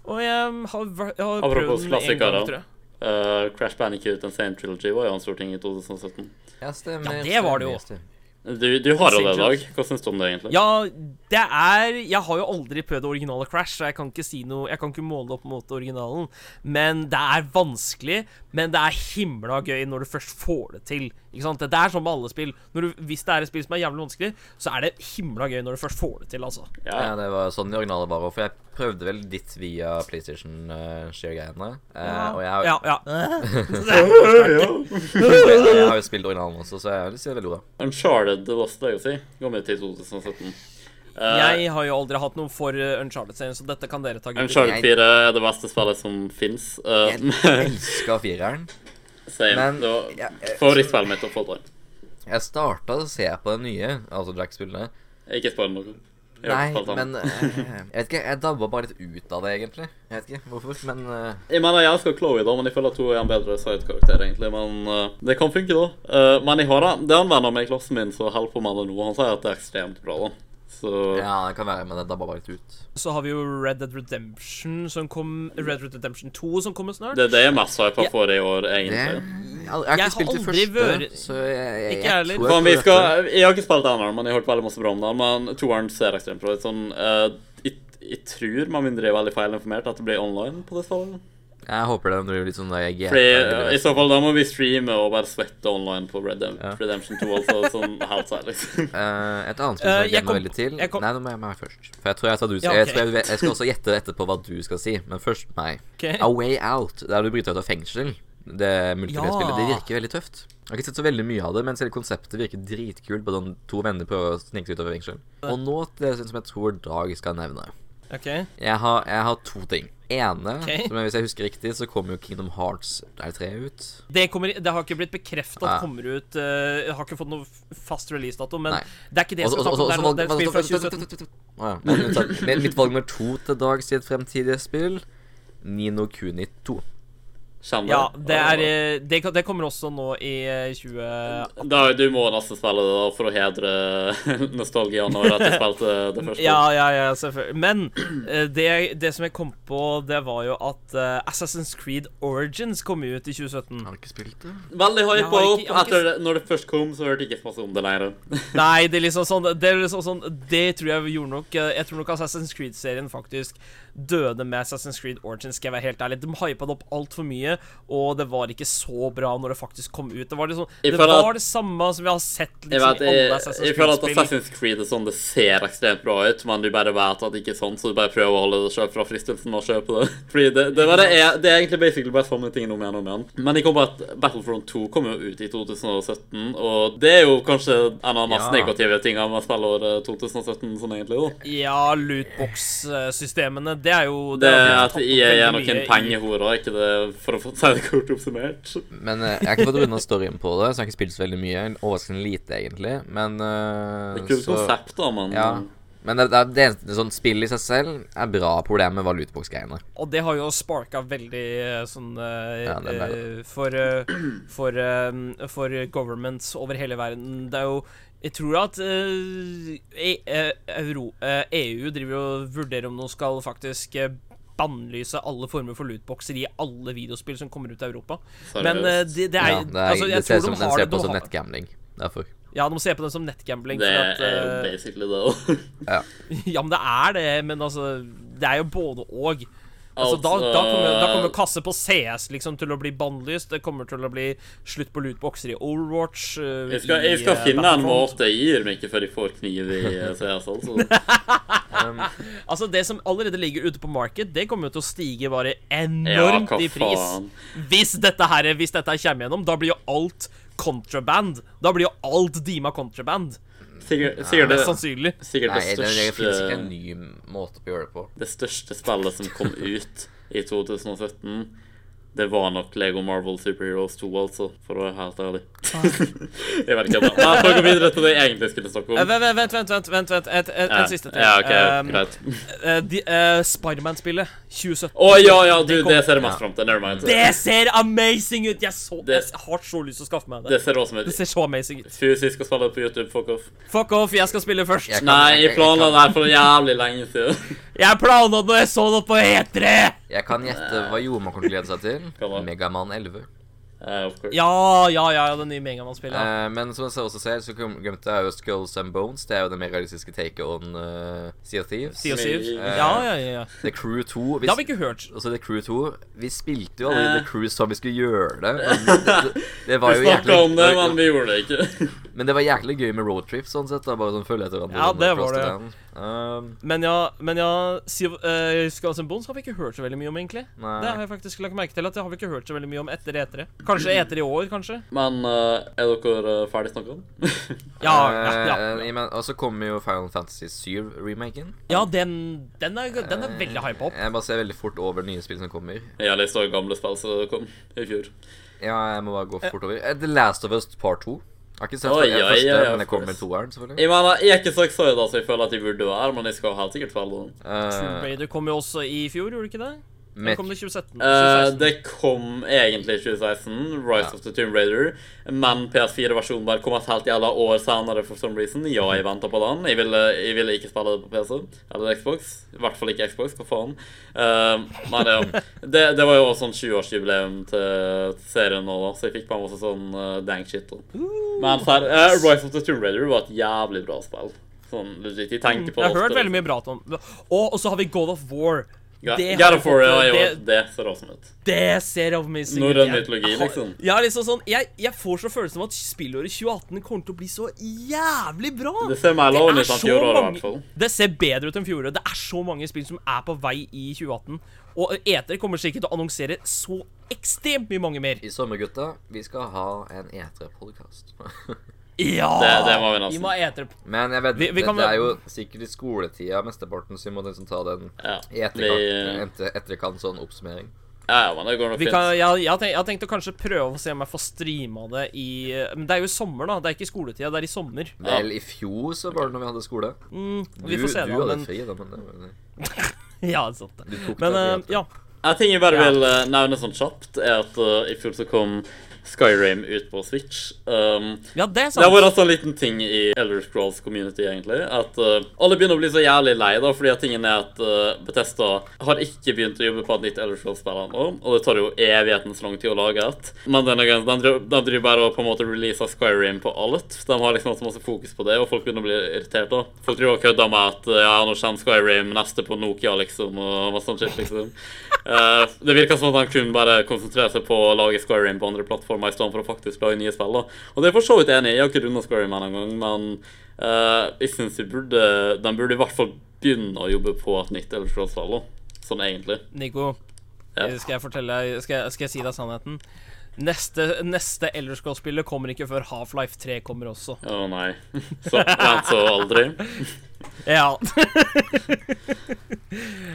Og jeg har, jeg har prøvd den en klassikere. gang, tror jeg. Eh, Crash Bandicoot and Same Trilogy var jo en stor ting i 2017. Ja, stemmer. Ja, det var det jo. Du, du har det i dag. Hva syns du om det, egentlig? Ja, det er Jeg har jo aldri prøvd det originale Crash, så jeg kan ikke si noe Jeg kan ikke måle opp mot originalen. Men det er vanskelig, men det er himla gøy når du først får det til. Ikke sant? Det er sånn med alle spill. Når du, hvis det er et spill som er jævlig vanskelig, så er det himla gøy når du først får det til, altså. Ja, Ja. det var sånn i originale var òg, for jeg prøvde vel ditt via PlayStation uh, Share-greiene. eh, og jeg har, Ja, ja. jeg, jeg har jo spilt originalen også, så jeg synes det er veldig bra. Uncharted det Lost Legacy kom ut i 2017. Uh, Jeg har jo aldri hatt noe for uh, Uncharted-serien, så dette kan dere ta. gutter. Uncharted 4 er det beste spillet som fins. Jeg elsker fireren. Same. Men- det var Ja, jeg- favorittspillet mitt å få til. Jeg starta å se på det nye, altså Jack-spillene. Ikke spoil noe. Nei, men eh, Jeg vet ikke, jeg dabba bare litt ut av det, egentlig. Jeg vet ikke hvorfor, men uh... Jeg mener, jeg elsker Chloé, da, men jeg føler at hun er en bedre sidekarakter, egentlig. Men uh, det kan funke, da. Uh, men jeg har det. Det er en venn av meg i klassen min som holder på med det nå. Han sier at det er ekstremt bra, da. Så Ja, det kan være, men det dabba bare litt ut. Så har vi jo Red Dead Redemption som kom Red Dead Redemption 2 som kommer snart. det det er masse jeg Ja. for i år, Det, egentlig. jeg, har- jeg har Jeg ikke spilt det første, vært- så jeg, jeg, Ikke jeg heller. tror jeg vi får skal, jeg har ikke spilt ennå, men jeg har hørt veldig masse bra om det. Men toeren ser ekstremt bra ut. Sånn, eh, jeg, jeg tror, med mindre jeg er veldig feilinformert, at det blir online på det spillet. Jeg håper det blir litt sånn der GTA. Fordi I så fall da må vi streame og bare svette online på Red Dead Ja. Redemption 2. Altså sånn halvt særlig, liksom. Uh, et annet spill Eh, som jeg gleder meg veldig til kom- Nei, nå må jeg meg først. For jeg tror jeg, tar du, Ja, jeg, ok. jeg, jeg skal også gjette etterpå hva du skal si, men først meg. Okay. A Way Out, der du bryter ut av fengsel. Det multiplayer-spillet. Det virker veldig tøft. Jeg har ikke sett så veldig mye av det, men selve konseptet virker dritkult. På sånn to venner prøver å snike seg ut av fengsel. Og nå til det som jeg tror Dag skal nevne. Ok. Jeg har, jeg har to ting. Ene, okay. som jeg, hvis jeg husker riktig, så kommer jo Kingdom Hearts er 3 ut. Det, kommer, det har ikke blitt bekreftet at kommer ut uh, Jeg har ikke fått noe fast releasedato, men Nei. det er ikke det jeg skal snakke om. Det er, et spill fra 2017. Å ja, men unntatt- men Mitt valg nummer to til Dag sitt fremtidige spill, Nino Kuni 2. Kjenner Ja, det er eh, det, det kommer også nå i 2018. Da, du må nesten spille det da for å hedre nostalgien over at jeg spilte det første. Ja, ja, ja, selvfølgelig. Men eh, det, det som jeg kom på, det var jo at eh, Assassin's Creed Origins kom ut i 2017. Har du ikke spilt det? Veldig høyt på opp. ikke- Etter det, når det først kom, så hørte jeg ikke masse om det lenger. Nei, det er liksom sånn Det, er liksom sånn, det tror jeg gjorde nok eh, Jeg tror nok Assassin's Creed-serien faktisk døde med Assassin's Creed Origins, skal jeg være helt ærlig. De hypa det opp altfor mye, og det var ikke så bra når det faktisk kom ut. Det var, liksom, det, var det samme som vi har sett Jeg, vet, jeg, i alle Assassin's Assassin's jeg føler at Assassin's Creed er sånn det ser ekstremt bra ut, men du bare vet at det ikke er sånn, så du bare prøver å holde deg selv fra fristelsen å kjøpe det. Fordi det, det, var det, er, det er egentlig basically bare samme ting om igjen og om igjen. Men jeg kom på at Battlefront 2 kom jo ut i 2017, og det er jo kanskje en av de mest Ja. negative tingene med spillåret 2017, sånn egentlig, da. Ja, lootbox-systemene, det er jo Det det er at IA er mye i- pengehorer, ikke det for å få det kort oppsummert. Men eh, jeg har ikke fått runda storyen på det, så jeg har ikke spilt så veldig mye. Overraskende lite, egentlig. Men uh, Det er kult så- konsept, da, men Ja. Men det, det, det eneste sånn spill i seg selv er bra. Problemet var lootbox-greiene. Og det har jo sparka veldig eh, sånn uh, Ja, det det. eh, For uh, For, for governments over hele verden. Det er jo Jeg tror at eh, e, eh, Euro, eh, EU driver og vurderer om de skal faktisk bannlyse alle former for lootboxer i alle videospill som kommer ut i Europa. Men det, det er, ja, er, altså, jeg det ser tror som de den har ser det på det som nettgambling. Derfor. Ja, de ser på det som nettgambling. det at, er jo basically det, òg. Ja. Ja, men det er det, men altså Det er jo både og. Altså, da, da, kommer, da kommer kasse på CS liksom til å bli bannlyst. Det kommer til å bli slutt på lootboxer i Overwatch. Uh, Jeg skal, jeg skal eh, finne en måte. Jeg gir dem ikke før jeg får kniv i eh, CS, altså. Um, Altså, det som allerede ligger ute på market, det kommer jo til å stige bare enormt ja, i pris. Hvis dette her Hvis dette her kommer gjennom, da blir jo alt contraband. Da blir jo alt Dima contraband. Sikkert, sikkert, Mest det, sannsynlig. sikkert nei, det største, det finnes ikke en ny måte å gjøre det på. Det største spillet som kom ut i 2017, det var nok Lego Marvel Superheroes 2, altså, for å være helt ærlig. jeg vet ikke. Men for å gå videre til det jeg egentlig skulle snakke Eh, om. Vent, vent, vent. vent, vent, vent. Et, et, Ja, en siste ting. Ja, ok, Um, greit. Uh, eh, Spiderman-spillet 2017. Å ja, ja, du, det kom- det ser jeg mest fram til. Never mind. Det ser amazing ut! Jeg, så, Det- jeg har så lyst til å skaffe meg det. Det ser også Det ser så amazing ut. Fysisk skal spille på YouTube. Fuck off. Fuck off, jeg skal spille først. Jeg kan- Nei, jeg- planla det her for jævlig lenge siden. Jeg planla når jeg så det på E3! Jeg kan gjette hva Joma kommer til å glede seg til. Megaman 11. Uh, of. Ja, ja, ja, det nye Megamann-spillet. ja. Eh, men som jeg også ser, så glemte jeg jo Skulls and Bones. Det er jo det mer realistiske take on uh, Sea of Thieves. Sea of Thieves. Eh, Ja, ja, ja. ja. The Crew 2 vi, Det har vi ikke hørt. Altså, The Crew 2 Vi spilte jo aldri Eh. The Crew som vi skulle gjøre det. Men det, det, det var Vi snakka om det, men vi gjorde det ikke. Men det var jæklig gøy med roadtrip, sånn sett. da Bare sånn følge etter hverandre. Ja, det var det. Um, Men ja, men ja Siv, uh, eh, Skulls and Bones har vi ikke hørt så veldig mye om, egentlig. nei. Det har jeg faktisk lagt merke til at det har vi ikke hørt så veldig mye om etter etere. Kanskje etter i år, kanskje? Men uh, er dere uh, ferdig snakka om? Ja, ja, ja. Eh, Og så kommer jo Final Fantasy 7-remaken. Ja, den, den, er, den er veldig hypa opp. Jeg bare ser veldig fort over nye spill som kommer. Jeg har lest også gamle spill som kom i fjor. Ja, jeg må bare gå fort over. Eh, The Last of Us Part 2. Jeg har ikke sett Oi, første, ja, ja, men jeg kommer toeren, selvfølgelig. Jeg mener, jeg er ikke så excited så jeg føler at jeg burde være, men jeg skal helt sikkert spille den. Tomb Uh, Raider kom jo også i fjor, gjorde det ikke det? Eller kom det 2017? 2016? Uh, det kom egentlig i 2016, Rise Ja. of the Tomb Raider, men PS4-versjonen bare kom et helt jævla år senere for some reason. Ja, jeg venta på den. Jeg ville, jeg ville ikke spille det på PC eller Xbox. I hvert fall ikke Xbox, hva faen. Uh, men ja, det, det var jo også sånn 20-årsjubileum til serien nå, da, så jeg fikk på meg også sånn uh, dang shit. Da. Men her, uh, Rise of the Tomb Raider var et jævlig bra spill. Sånn legit. Jeg tenker på det. Jeg har hørt veldig mye bra om Og, og så har vi God of War. Ja, Det God har of War, ja, jo, det- det ser awesome ut. Det ser amazing ut. Norrøn mytologi, liksom. Ja, liksom sånn jeg, jeg får så følelsen av at spillåret 2018 kommer til å bli så jævlig bra. Det ser mer lovende er ut enn fjoråret, i mange- hvert fall. Det ser bedre ut enn fjoråret. Det er så mange spill som er på vei i 2018. Og Eter kommer sikkert til å annonsere så ekstremt mye mange mer. I sommer, gutta, vi skal ha en E3-podkast. Ja! Det- det må vi nesten. Vi må ete Eter. Men jeg vet, Vi- vi det, kan- det er jo sikkert i skoletida mesteparten, så vi må liksom ta den Ja, i etterkant, vi- etterkant sånn oppsummering. ja, ja, men det går nok Vi fint. kan, jeg, jeg, tenkt, jeg tenkte kanskje prøve å se om jeg får streama det i Men det er jo i sommer, da. Det er ikke i skoletida, det er i sommer. Vel, i fjor så var det når vi hadde skole. Mm, vi Du, får se, du da. hadde Men, fri, da, men det var ja, sant det. Du tok Men deg eh, fri, altså. ja. En ting jeg bare Ja. vil eh, nevne sånn kjapt, er at uh, i fjor så kom Skyrim ut på Switch. Um, ja, det er det har sant. vært en sånn liten ting i Elder Scrolls community, egentlig. At uh, alle begynner å bli så jævlig lei, da, fordi at tingen er at uh, Bethesda har ikke begynt å jobbe på et nytt Elder Scrolls-spill ennå, og det tar jo evighetens lang tid å lage et. Men denne gangen, de, de driver bare og på en måte releaser Skyrim på alt. De har liksom hatt masse fokus på det, og folk begynner å bli irritert. da. Folk driver og kødder med at uh, ja, nå kommer Skyrim neste på Nokia, liksom, og masse sånt shit, liksom. Eh, det virker som at de kun bare konsentrerer seg på å lage Skyrim på andre plattformer i stedet for å faktisk lage nye spill. da. Og det er jeg for så vidt enig i. Jeg har ikke runda ennå engang, men uh, jeg syns de burde De burde i hvert fall begynne å jobbe på et nytt Elder Scrolls-spill. Sånn egentlig. Nico, Ja. skal jeg fortelle skal, jeg- skal jeg si deg sannheten? Neste, neste Elderscroll-spillet kommer ikke før Half-Life 3 kommer også. Å nei. Så vent så aldri. Ja.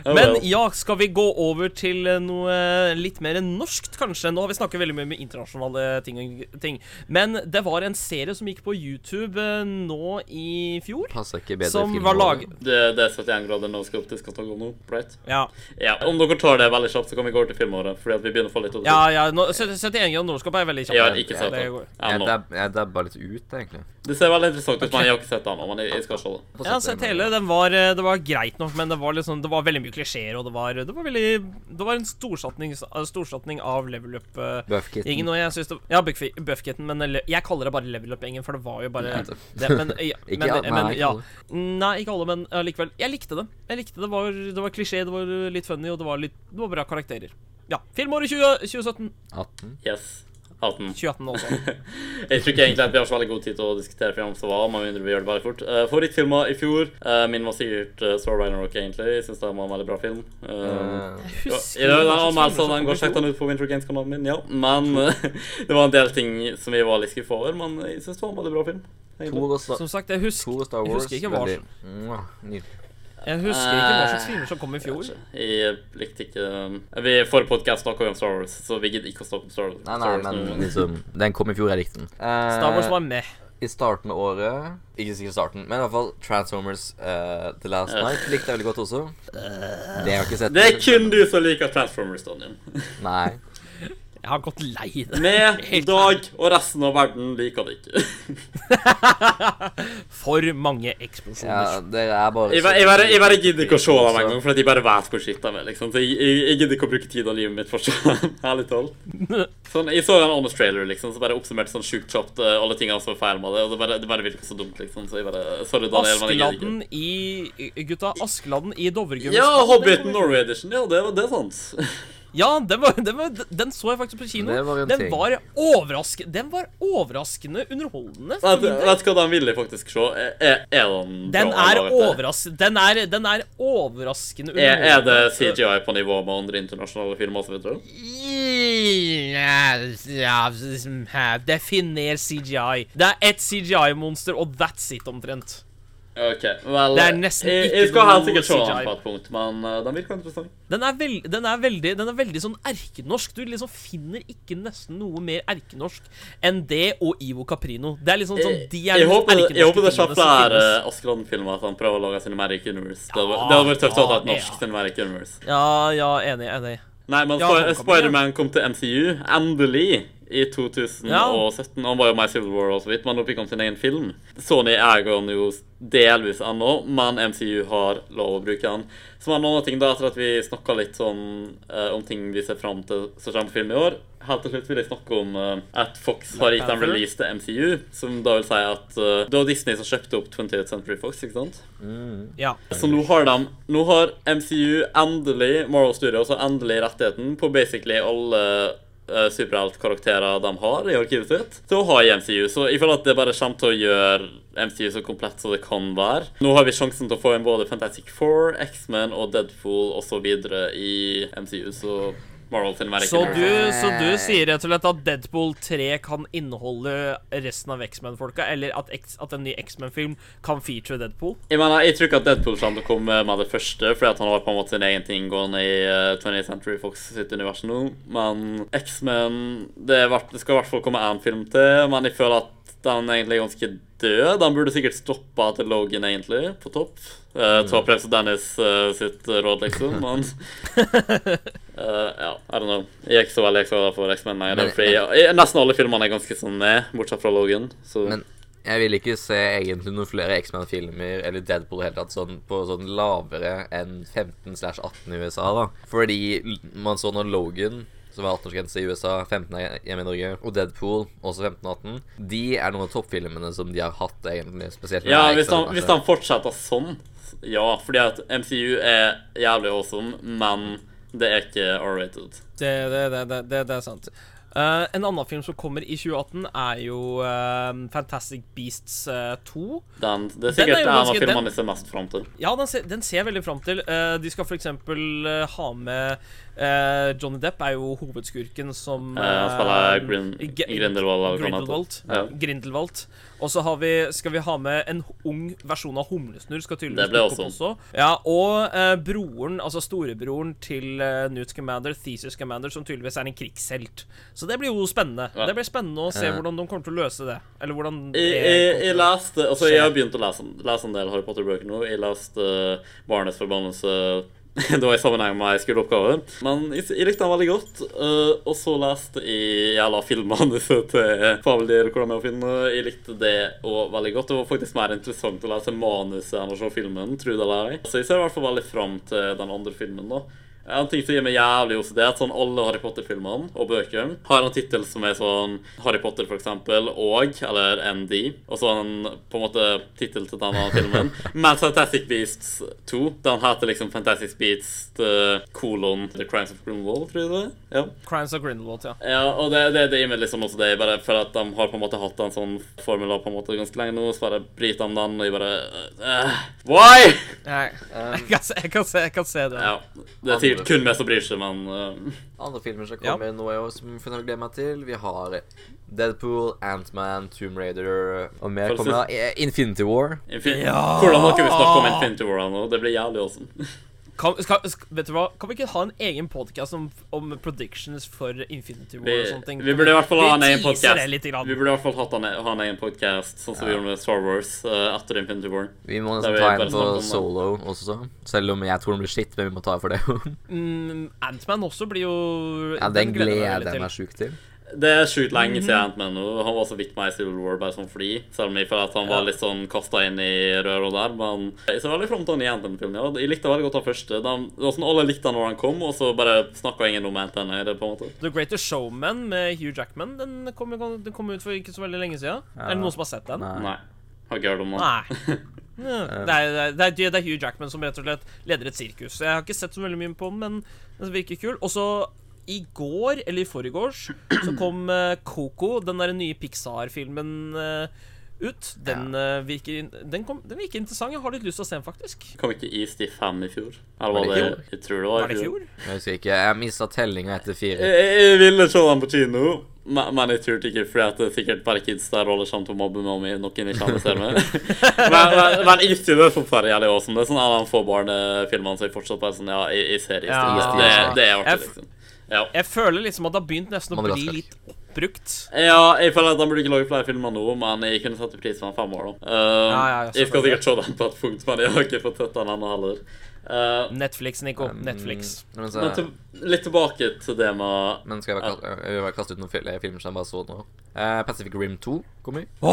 Men ja, skal vi gå over til eh, noe litt mer norskt, kanskje? Nå har vi snakket veldig mye med internasjonale ting, ting. Men det var en serie som gikk på YouTube eh, nå i fjor, Passer ikke bedre som var lag... Det, det er 71 grader det skal gå nå, right? Ja, Ja, Om dere tar det veldig kjapt, så kan vi gå over til filmåret. Fordi at vi begynner å få litt ja, ja nå, 71 grader nordskap er veldig kjapt. Har ikke Det det. Jeg, dabber jeg dabba litt ut, egentlig. Det ser veldig interessant ut, men jeg har ikke sett det ennå. Men jeg, jeg skal se det. Jeg hele. Den var, eh, det var greit nok, men det var, liksom, det var veldig mye klisjeer, og det var, det var veldig Det var en storsatning, av level up. eh, Buffkitten. Gjengen, og jeg synes det, ja, Buffkitten, men jeg kaller det bare level up-gjengen, for det var jo bare det. Men, ja, men, men, ja. Nei, ikke alle, men allikevel. Jeg likte det. Jeg likte Det var, det var klisjé, det var litt funny, og det var, litt, det var bra karakterer. Ja. Filmåret 20, 2017. 18. Yes. 18. 2018 også. Jeg tror ikke egentlig at vi har så veldig god tid til å diskutere film som var, med mindre vi gjør det veldig fort. Uh, Favorittfilmer i fjor Uh, Min var sikkert uh, Star Ragnarok, egentlig. Jeg syns det var en veldig bra film. Uh, uh, Jeg Ja, husker i den går i sjekk den ut på Winter Games-kanalen min, ja. Men eh, det var en del ting som vi var litt skuffa over, men jeg syns det var en veldig bra film. Som sagt, jeg husker, jeg husker ikke hva som. Nydelig. Jeg husker ikke hva slags filmer som kom i fjor. Jeg likte ikke Vi Forrige podkast snakka om Star Wars, så vi gidder ikke å snakke om Star Wars. Nei, nei, men liksom Den kom i fjor, jeg likte den. Eh, Star Wars var med. I starten av året Ikke sikkert starten, men i hvert fall Transformers uh, The Last. Night likte jeg veldig godt også. Det har jeg ikke sett. Det er kun du som liker Transformers, Daniel. Nei. Jeg har gått lei det. Med Dag og resten av verden liker det ikke. For mange Ja, det er bare Jeg, jeg, bare, jeg bare gidder ikke å se dem engang, for at jeg bare vet hvor skitt de er. liksom. Så jeg, jeg, jeg gidder ikke å bruke tid av livet mitt for å ærlig talt. Sånn, jeg så en honest trailer, liksom, så bare oppsummerte sånn sjukt kjapt eh, alle tingene som var feil med det, og det bare, det bare virka så dumt, liksom. Så jeg bare Sorry, Daniel, men jeg gidder ikke. Askeladden i Gutta, Askeladden i Dovregummi. Ja, Hobbiten Norway Edition. Ja, det, var- det er sant. Ja, den, var, den, var, den så jeg faktisk på kino. Det var en den, ting. var overraske, den var overraskende underholdende. Vet, vet du hva den vil jeg faktisk se? Er, er den Den bra, er, vet overras den, er, den er overraskende er, er det. CGI på nivå med andre internasjonale filmer osv.? Ja, ja, Definer CGI. Det er ett CGI-monster, og that's it, omtrent. OK. Vel, Det er nesten jeg, ikke jeg skal helt noe sikkert se den på et punkt, men uh, den virker interessant. Den er, veld, den er, veldig, den er veldig sånn erkenorsk. Du liksom finner ikke nesten noe mer erkenorsk enn det og Ivo Caprino. Det er liksom sånn, de er jeg, de mest håper, jeg håper det er flere finnes. Askeladden-filmer at han prøver å lage Cinematic Universe. Ja, det hadde vært tøft å ha et norsk ja. Cinematic Universe. Ja, ja, enig, enig. Nei, men Ja, Sp- Spiderman kom til MCU, endelig, i 2017. Han var jo i Civil War og så vidt, men nå fikk han sin egen film. Sony eier han jo delvis ennå, men MCU har lov å bruke han. Som er en annen ting, da, etter at vi snakka litt sånn eh, om ting vi ser fram til som kommer på film i år. Helt til slutt vil jeg snakke om eh, at Fox har gitt en release til MCU, som da vil si at eh, det var Disney som kjøpte opp 20th Century Fox, ikke sant? Ja. Så nå har de Nå har MCU endelig Marvel Studios har endelig rettigheten på basically alle uh, superheltkarakterer de har i arkivet sitt, til å ha i MCU. Så jeg føler at det bare kommer til å gjøre MCU så komplett som det kan være. Nå har vi sjansen til å få inn både Fantastic Four, X-Men og Deadpool osv. i MCU, så Så du, så du sier rett og slett at Deadpool 3 kan inneholde resten av X-Men-folka, eller at, X, at en ny X-Men-film kan feature Deadpool? Jeg mener, jeg tror ikke at Deadpool kommer til å komme med det første, fordi han har på en måte sin egen ting gående i eh, 20th Century Fox sitt univers nå. Men X-Men det, det skal i hvert fall komme én film til, men jeg føler at den egentlig er ganske død. Han burde sikkert stoppa til Logan, egentlig, på topp. Uh, Ta Prins Dennis uh, sitt råd, liksom, men uh, Ja, I don't know. Jeg er ikke så veldig ekstra for X-Men lenger. Nesten alle filmene er ganske sånn med, bortsett fra Logan. Så Men jeg vil ikke se egentlig noen flere X-Man-filmer eller Deadpool helt tatt sånn, på sånn lavere enn 15-18 i USA, da. Fordi man så når Logan, som er 18-årsgrense i USA, 15 er hjemme i Norge, og Deadpool, også 15-18, de er noen av toppfilmene som de har hatt, egentlig. Spesielt Ja, hvis han, hvis han fortsetter sånn, ja. Fordi at MCU er jævlig awesome, men det er ikke R-rated. Det, det, det, det, det, det er sant. Uh, en annen film som kommer i 2018, er jo uh, Fantastic Beasts uh, 2. Den, det er Den er sikkert en av filmene jeg ser mest fram til. Ja, den ser, den ser veldig fram til. Eh, de skal f.eks. Uh, ha med eh, Johnny Depp er jo hovedskurken som uh, han spiller eh, Grin, Grindelwald. Grindelwald. Ja. Grindelwald. Og så skal vi ha med en ung versjon av Humlesnurr. Skal tydeligvis Det opp også. Ja, og uh, broren, altså storebroren til uh, Newt Commander, Thesis Commander, som tydeligvis er en krigshelt. Så det blir jo spennende. Ja. Det blir spennende å se hvordan de kommer til å løse det. Eller hvordan det Jeg, jeg, jeg leste Altså, jeg har begynt å lese, lese en del Harry Potter-bøker nå. Jeg leste uh, Barnets forbannelse det var i sammenheng med ei skoleoppgave. Men jeg, jeg likte den veldig godt. Uh, og så leste jeg jævla filmmanuset til Fabeldyr og hvordan det finner. Jeg likte det òg veldig godt. Det var faktisk mer interessant å lese manuset enn å se filmen, tro det eller ei. Så jeg ser i hvert fall veldig fram til den andre filmen, da. En ting som gir meg jævlig OCD, er at sånn alle Harry Potter-filmene og bøker har en tittel som er sånn Harry Potter, for eksempel, og, eller ND, og så en på en måte tittel til denne filmen. Men Fantastic Beasts 2, den heter liksom Fantastic Beasts uh, kolon The Crimes of Grindelwald, tror jeg det er. Ja. Crimes of Grindelwald, ja. Ja, og det, det, det gir meg liksom også det, bare for at de har på en måte hatt en sånn formel på en måte ganske lenge nå, så bare bryter de den, og jeg bare uh, Why?! Jeg, jeg, kan, se, jeg, kan, se, jeg kan se det. Ja, det er sikkert kun meg som bryr seg, men uh, Andre filmer som Ja. kommer nå i år, som vi å glede meg til. Vi har Deadpool, Ant-Man, Tomb Raider og mer kommer. Eh, Infinity War. Infin Ja! Hvordan har ikke vi snakket om Infinity War nå? Det blir jævlig awesome. Kan, skal, skal, vet du hva? Kan vi ikke ha en egen podkast om, om predictions for Infinity War Vi, og sånne ting? vi burde i hvert fall ha en egen podcast. Vi burde i hvert fall en, ha en egen podcast, sånn som vi gjorde med Star Wars uh, etter Infinity War. Vi må nesten ta en på solo også, selv om jeg tror den blir skitt, men vi må ta for det. Mm, Antman også blir jo ja, den gleder jeg meg gleder jeg til. meg sjukt til. Det er sjukt lenge Mhm. siden Ant-Man nå. Han var så vidt med i Civil War bare sånn fordi. Selv om jeg føler at han var litt sånn kasta inn i røra der. Men jeg ser veldig fram til han i Ant-Man-filmen. Ja. Jeg likte veldig godt han første. Den- Det var sånn Alle likte han når han kom, og så bare snakka ingen om Ant-Man. på en måte. The Greatest Showman med Hugh Jackman Den kom, den kom ut for ikke så veldig lenge siden. Er det noen som har sett den? Nei. Nei. Har ikke hørt om den. Nei. Ja, Det er, det, er, det er Hugh Jackman som rett og slett leder et sirkus. Jeg har ikke sett så veldig mye på den, men den virker kul. Og så i går, eller i forgårs, så kom eh, Coco, den der nye Pixar-filmen, eh, ut. Den, eh, virker, den, kom, den virker interessant. Jeg har litt lyst til å se den, faktisk. Kom ikke East i fem i fjor? Eller Var det? Jeg tror det var Var det i fjor? Jeg husker ikke. Jeg mista tellinga etter fire. Jeg, jeg ville se den på kino, men, jeg turte ikke fordi at det er sikkert bare kids der holder kommer til å mobbe meg om noen jeg ikke ser meg. men, men, men East det er forferdelig også. Det er sånn en av de få barnefilmene som jeg fortsatt bare sånn Ja, jeg, jeg ser East. Ja. Det, det er artig, liksom. Ja. Jeg føler liksom at det har begynt nesten å bli litt oppbrukt. ja, jeg føler at han burde ikke lage flere filmer nå, men jeg kunne satt pris på den fem år, da. Uh, Ja, ja, ja, jeg skal sikkert se den på et punkt, men jeg har ikke fått sett den ennå heller. Uh, Netflix, Nico. Um, Netflix. Men, så, men til, litt tilbake til det med men skal jeg bare, kaste, jeg bare kaste ut noen filmer som jeg bare så nå. Uh, Pacific Rim 2 kommer. Uh,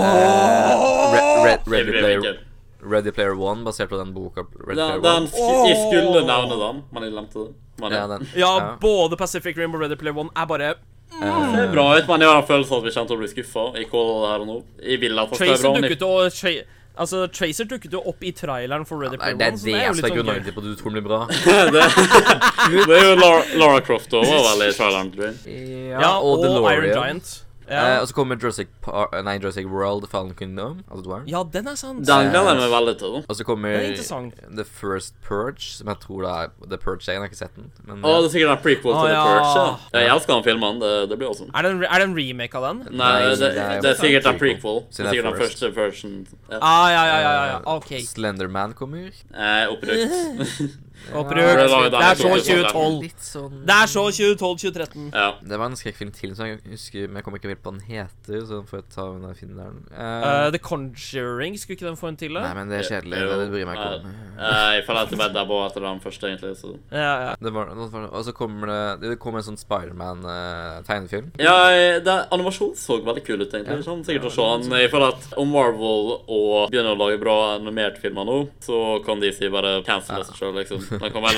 Red, Red, Red, Ready, Player. Ready Player One, basert på den boka Ready Den, den, One. jeg skulle nevne den, men jeg glemte det. Men, Ja, ja, den. Ja, både Pacific Rim og Ready Player One er bare Det ser bra ut, men jeg har en følelse av at vi kommer til å bli skuffa. Og det Tracer dukket jo Tra Altså, Tracer dukket jo opp i traileren for Ready Player er One. så det er jo jeg litt skal sånn på at du tror den blir bra. det, Det er jo Lara, Lara Croft òg, var vel i traileren. til jeg. Ja, og, Iron DeLorean. Eh, og så kommer Jurassic, Par nei, Jurassic World Fallen Kingdom. Altså toeren. ja, den er sant. Den gleder jeg meg veldig til. Og så kommer er interessant. The First Purge, som jeg tror det er The Purge 1. Jeg har ikke sett den. Men Å, det er sikkert en prequel Å, til The ja. Purge. Ja. Jeg elsker den filmen. Det, det blir awesome. Er det, en, er det en remake av den? Nei, Nei, det, det er- det er sikkert en prequel. Det er det er sikkert den first. første version. Ja. Ah, ja, ja, ja, ja, ja. eh, OK. Slenderman kommer. Eh, opprykt. Opprykt. det Det er så 2012. Sånn Det er så 2012-2013. ja. Det var en skrekkfilm til som jeg husker, men jeg kommer ikke helt på hva den heter. Så får jeg ta den og finne den. Eh, Uh, The Conjuring, skulle ikke den få en til? nei, men det er kjedelig. Jo, Det bryr meg ikke om. eh, Jeg føler at det bare etter den første, egentlig. Så. Ja, ja. Var, og så kommer det Det kommer en sånn Spiderman-tegnefilm. Ja, det, animasjon så veldig kul ut, egentlig. Sånn, sikkert å se den. Jeg føler at om Marvel og begynner å lage bra animerte filmer nå, så kan DC bare cancel ja. seg sjøl, liksom. Da kan man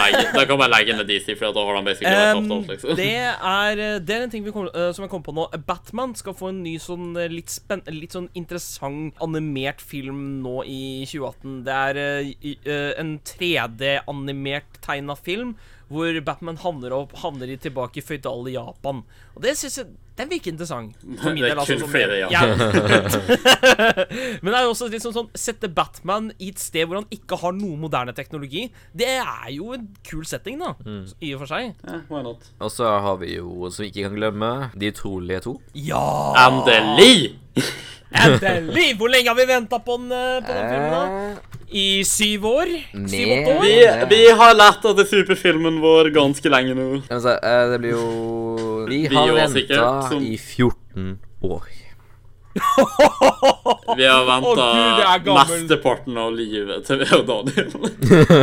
kan legge ned DC, for da har de basically vært Um, liksom. det, er, det er en ting vi kom, eh, som jeg kom på nå. Batman skal få en ny sånn eh, litt, spenn, litt sånn interessant animert film nå i 2018. Det er eh, eh, en 3D-animert tegna film hvor Batman havner, opp, havner i tilbake i føydale Japan. Og det synes jeg Den virker interessant. For min del, altså, kun som- ja. Ja. Men det er jo også litt sånn, Sette Batman i et sted hvor han ikke har noe moderne teknologi. Det er jo en kul setting, da. I og for seg. Yeah. Og så har vi jo, som vi ikke kan glemme, De utrolige to. Ja! Endelig! Endelig! Hvor lenge har vi venta på den, eh, på den filmen? da? Eh, I syv år? Syv-åtte år? Vi, vi har lært etter superfilmen vår ganske lenge nå. altså, eh, det blir jo Vi Vi har venta som- i 14 år. Vi har venta gammel. mesteparten av livet til vi og Daniel.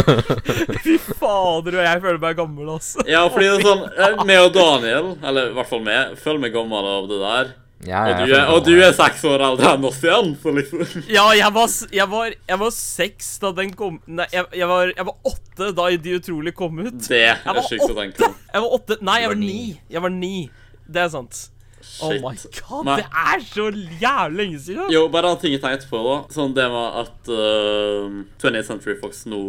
Fy fader, og jeg føler meg gammel, altså. Ja, fordi det er sånn eh, meg og Daniel, eller i hvert fall meg, føler meg gammel av det der. Ja, Og du er, og du er seks år eldre enn oss igjen, så liksom Ja, jeg var, jeg var, jeg var seks da den kom Nei, jeg, jeg, var, jeg var åtte da De utrolige kom ut. Det er sykt sjukt å tenke på. Jeg var åtte Nei, jeg var ni. Jeg var ni. Det er sant. Oh my god, Nei. det er så jævlig lenge siden. Jo, bare en ting jeg tenkte på, da. Sånn det med at uh, 20th Century Fox nå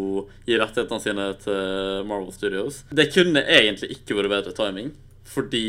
gir rettighetene sine til Marvel Studios. Det kunne egentlig ikke vært bedre timing, fordi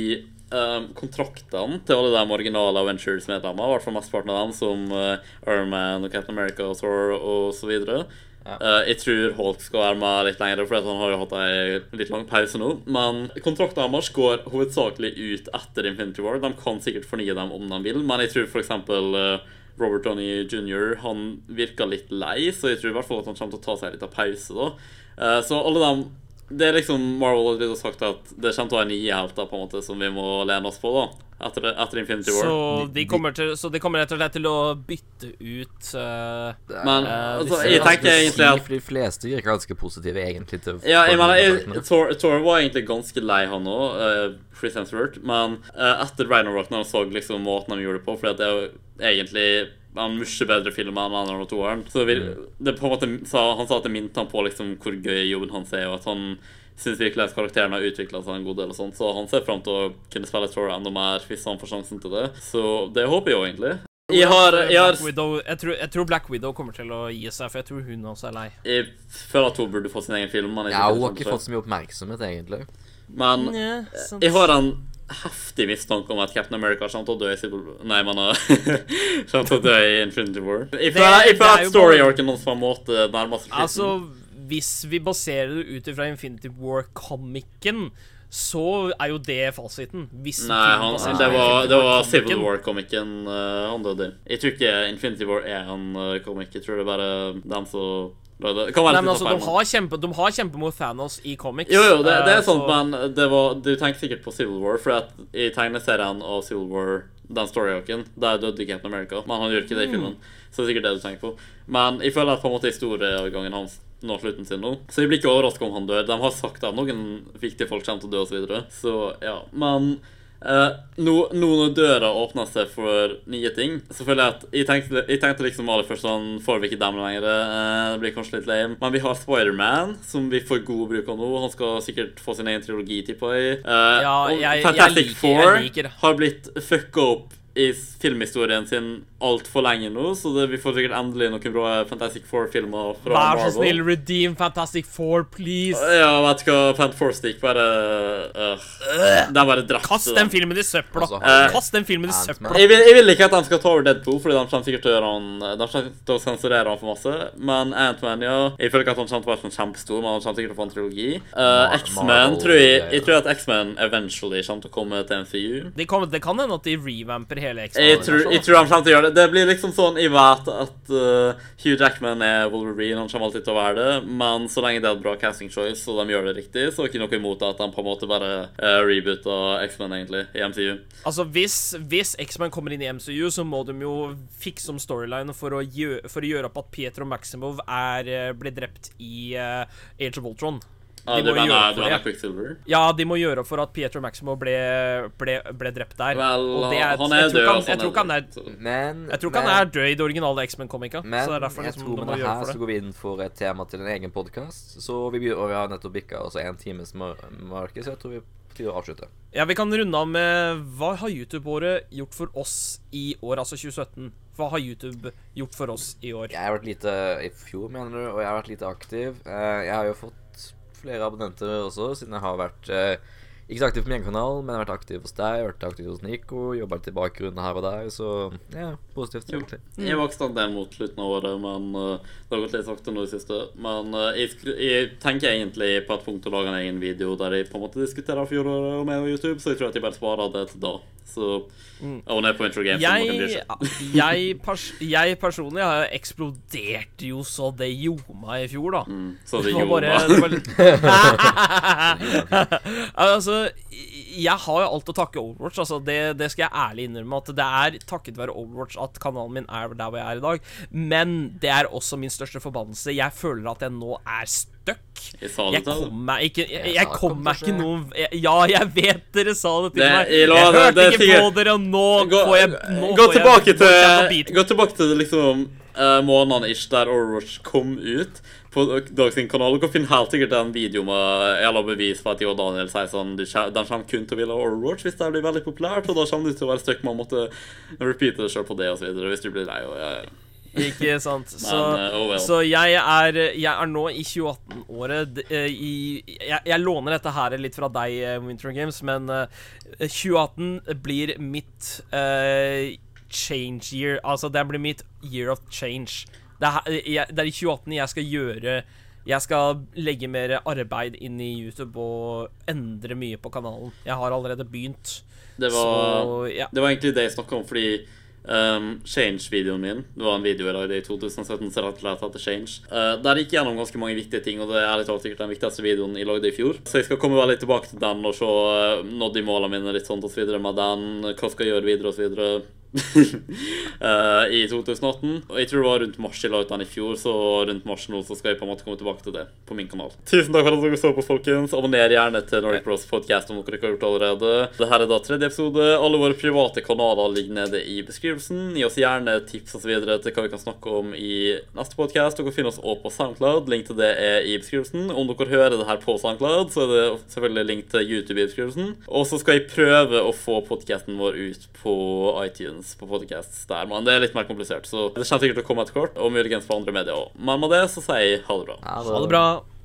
um, kontraktene til alle de originale Avengers-medlemmene, i hvert fall mesteparten av dem, som uh, Iron Man og Captain America og Thor og så videre uh, Jeg tror Hulk skal være med litt lenger, for han har jo hatt ei litt lang pause nå. Men kontrakten deres går hovedsakelig ut etter Infinity War. De kan sikkert fornye dem om de vil, men jeg tror f.eks. Uh, Robert Downey jr. Han virker litt lei, så jeg tror i hvert fall at han kommer til å ta seg litt av pause. da. Uh, så alle de det er liksom Marvel har sagt at det kommer til å være nye helter på en måte som vi må lene oss på da etter, etter Infinity War. Så De- til, så de kommer rett og slett til å bytte ut uh, er- Men uh, altså, jeg tenker egentlig at For de fleste virker ganske positive, egentlig. til Ja, jeg mener, jeg, Thor, Thor var egentlig ganske lei han òg, uh, Chris Hemsworth, men uh, etter Rock, når han så liksom måten han gjorde det på Fordi at det er jo egentlig en mye bedre film enn andre og toeren. Så det på en måte sa, Han sa at det minte han på liksom hvor gøy jobben hans er, og at han syns virkelig at karakteren har utvikla seg en god del, og sånt, så han ser fram til å kunne spille Tora enda mer hvis han får sjansen til det. Så det håper jeg jo egentlig. Jeg har, jeg har Widow, jeg, tror, jeg tror Black Widow kommer til å gi seg, for jeg tror hun også er lei. Jeg føler at hun burde få sin egen film. Men jeg Ja, hun har ikke fått så mye oppmerksomhet, egentlig. Men Ja. Jeg har en heftig mistanke om at Captain America kommer til å dø i Civil Nei, men uh, kommer til å dø i Infinity War. Jeg føler, er at story-orken hans på en måte nærmer seg slutten. Altså, hvis vi baserer det ut ifra Infinity War-komikken, så er jo det fasiten. Hvis Nei, han, baserer det var, det var Civil War-komikken uh, han døde i. Jeg tror ikke Infinity War er en uh, komikk. Jeg tror det er bare dem som det. Nei, men altså, de har, kjempe, de har kjempet mot Thanos i comics. Jo, jo, det, det eh, er sant, så- men det var, du tenker sikkert på Civil War, for at i tegneserien av Civil War, den story-arken, der døde Captain America, men han gjør ikke det i filmen. Så det er sikkert det du tenker på. Men jeg føler at på en måte historieavgangen hans når slutten sin nå. Så jeg blir ikke overrasket om han dør. De har sagt at noen viktige folk kommer til å dø, og så videre. Så ja, men eh, nå, nå når døra åpner seg for nye ting, så føler jeg at Jeg tenkte, jeg tenkte liksom aller først sånn Får vi ikke dem lenger? Eh, det blir kanskje litt lame. Men vi har Spiderman, som vi får god bruk av nå. Han skal sikkert få sin egen trilogi, tipper jeg. Eh, Ja, og jeg- jeg liker- Four jeg liker har blitt fucka opp i filmhistorien sin altfor lenge nå, så det, vi får sikkert endelig noen bra Fantastic Four-filmer fra Marvel. Vær så snill, redeem Fantastic Four, please. Ja, vet du hva, Fant Four Stick bare uh, Den bare drepte Kast den filmen i søpla. Altså, uh, Kast den filmen i søpla. Jeg jeg vil ikke at de skal ta over Deadpool, Fordi de kommer sikkert til å gjøre han De kommer til å sensurere han for masse. Men Ant-Man, ja Jeg føler ikke at han kommer til å være sånn kjempestor, men han kommer sikkert til å få en trilogi. Uh, X-Men tror jeg. Jeg tror at X-Men eventually kommer til å komme til MCU. De kommer- det kan hende at de revamper hele Jeg tror, jeg tror de kommer til å gjøre det. Det blir liksom sånn Jeg vet at uh, Hugh Jackman er Wolverine, han kommer alltid til å være det, men så lenge det er et bra casting choice, og de gjør det riktig, så er det ikke noe imot at de på en måte bare uh, rebooter X-Men, egentlig, i MCU. Altså, hvis, hvis X-Men kommer inn i MCU, så må de jo fikse om storyline for å, gjø for å gjøre opp at Pietro Maximov er, eh, ble drept i uh, Age of Ultron. Ah, De du må mener, du for mener det. Quicksilver? Ja, de må gjøre for at Pietro Maximo ble, ble, ble drept der. Vel, Og det er- han er død. han- altså, jeg tror ikke han er- Men Jeg tror ikke han er død i det originale X-Men-komika. Men Så det er derfor jeg liksom, tror med det her så går vi inn for et tema til en egen podkast. Så vi, begynner- og vi har nettopp bikka altså en times mar marked, så jeg tror vi skal avslutte. Ja, Vi kan runde av med Hva har YouTube-året gjort for oss i år, altså 2017? Hva har YouTube gjort for oss i år? Jeg har vært lite i fjor, mener du, og jeg har vært lite aktiv. Eh, Jeg har jo fått flere abonnenter også, siden jeg har vært eh, ikke så aktiv på min egen kanal, men jeg har vært aktiv hos deg, vært aktiv hos Nico, jobba litt i bakgrunnen her og der, så ja, positivt, Jo. egentlig. Jeg vokste en del mot slutten av året, men uh, det har gått litt sakte nå i det siste. Men uh, jeg, skru- jeg tenker egentlig på et punkt å lage en egen video der jeg på en måte diskuterer fjoråret og meg og YouTube, så jeg tror at jeg bare sparer det til da. Så abonner på Intro Games. om noen Jeg, jeg, pers jeg personlig har eksplodert jo så det meg i fjor, da. Mm, så det ljoma. Altså, jeg har jo alt å takke Overwatch. Altså, det, det skal jeg ærlig innrømme. At det er takket være Overwatch at kanalen min er der hvor jeg er i dag. Men det er også min største forbannelse. Jeg føler at jeg nå er stuck. Jeg sa det til deg. kom meg ikke Jeg, Jeg jeg kom meg ikke noen Ja, jeg vet dere sa det til meg. jeg hørte ikke på dere, og nå Gå, får jeg nå gå tilbake til biten. Gå tilbake til liksom uh, månedene ish der Overwatch kom ut på Dag sin kanal. Dere finner helt sikkert en video med eller bevis på at jeg og Daniel sier sånn De kommer kun til å ville ha Overwatch hvis det blir veldig populært, og da kommer du til å være stuck med å måtte repeate det sjøl på det og så videre, hvis du blir lei. Og, ja. Ikke sant. Så, Men, eh, oh well. så jeg, er, jeg er nå i 2018-året. d- eh, i- Jeg, jeg låner dette her litt fra deg, eh, Winter Games, men eh, 2018 blir mitt uh, change year. Altså, det blir mitt year of change. Det er, jeg, det er i 2018 jeg skal gjøre Jeg skal legge mer arbeid inn i YouTube og endre mye på kanalen. Jeg har allerede begynt. Det var, Så ja. det var egentlig det jeg snakka om, fordi Um, Change-videoen min Det var en video jeg lagde i 2017 så rett og slett heter Change. Uh, der gikk jeg gjennom ganske mange viktige ting, og det er ærlig talt sikkert den viktigste videoen jeg lagde i fjor. Så jeg skal komme veldig tilbake til den og se uh, nådde de målene mine litt sånt og så videre med den, hva skal jeg gjøre videre og så videre. Uh, i 2018. Og jeg tror det var rundt mars jeg la ut den i fjor, så rundt mars nå så skal jeg på en måte komme tilbake til det på min kanal. Tusen takk for at dere så på, folkens. Abonner gjerne til Nordic Bros Podcast om dere ikke har gjort det allerede. Dette er da tredje episode. Alle våre private kanaler ligger nede i beskrivelsen. Gi oss gjerne tips osv. til hva vi kan snakke om i neste podcast. Dere finner oss også på SoundCloud. Link til det er i beskrivelsen. Om dere hører det her på SoundCloud, så er det selvfølgelig link til YouTube i beskrivelsen. Og så skal jeg prøve å få podcasten vår ut på iTunes på podcasts der, men det er litt mer komplisert. Så det kommer sikkert til å komme etter hvert, og muligens på andre medier òg. Men med det så sier jeg ha det bra. Ha det bra.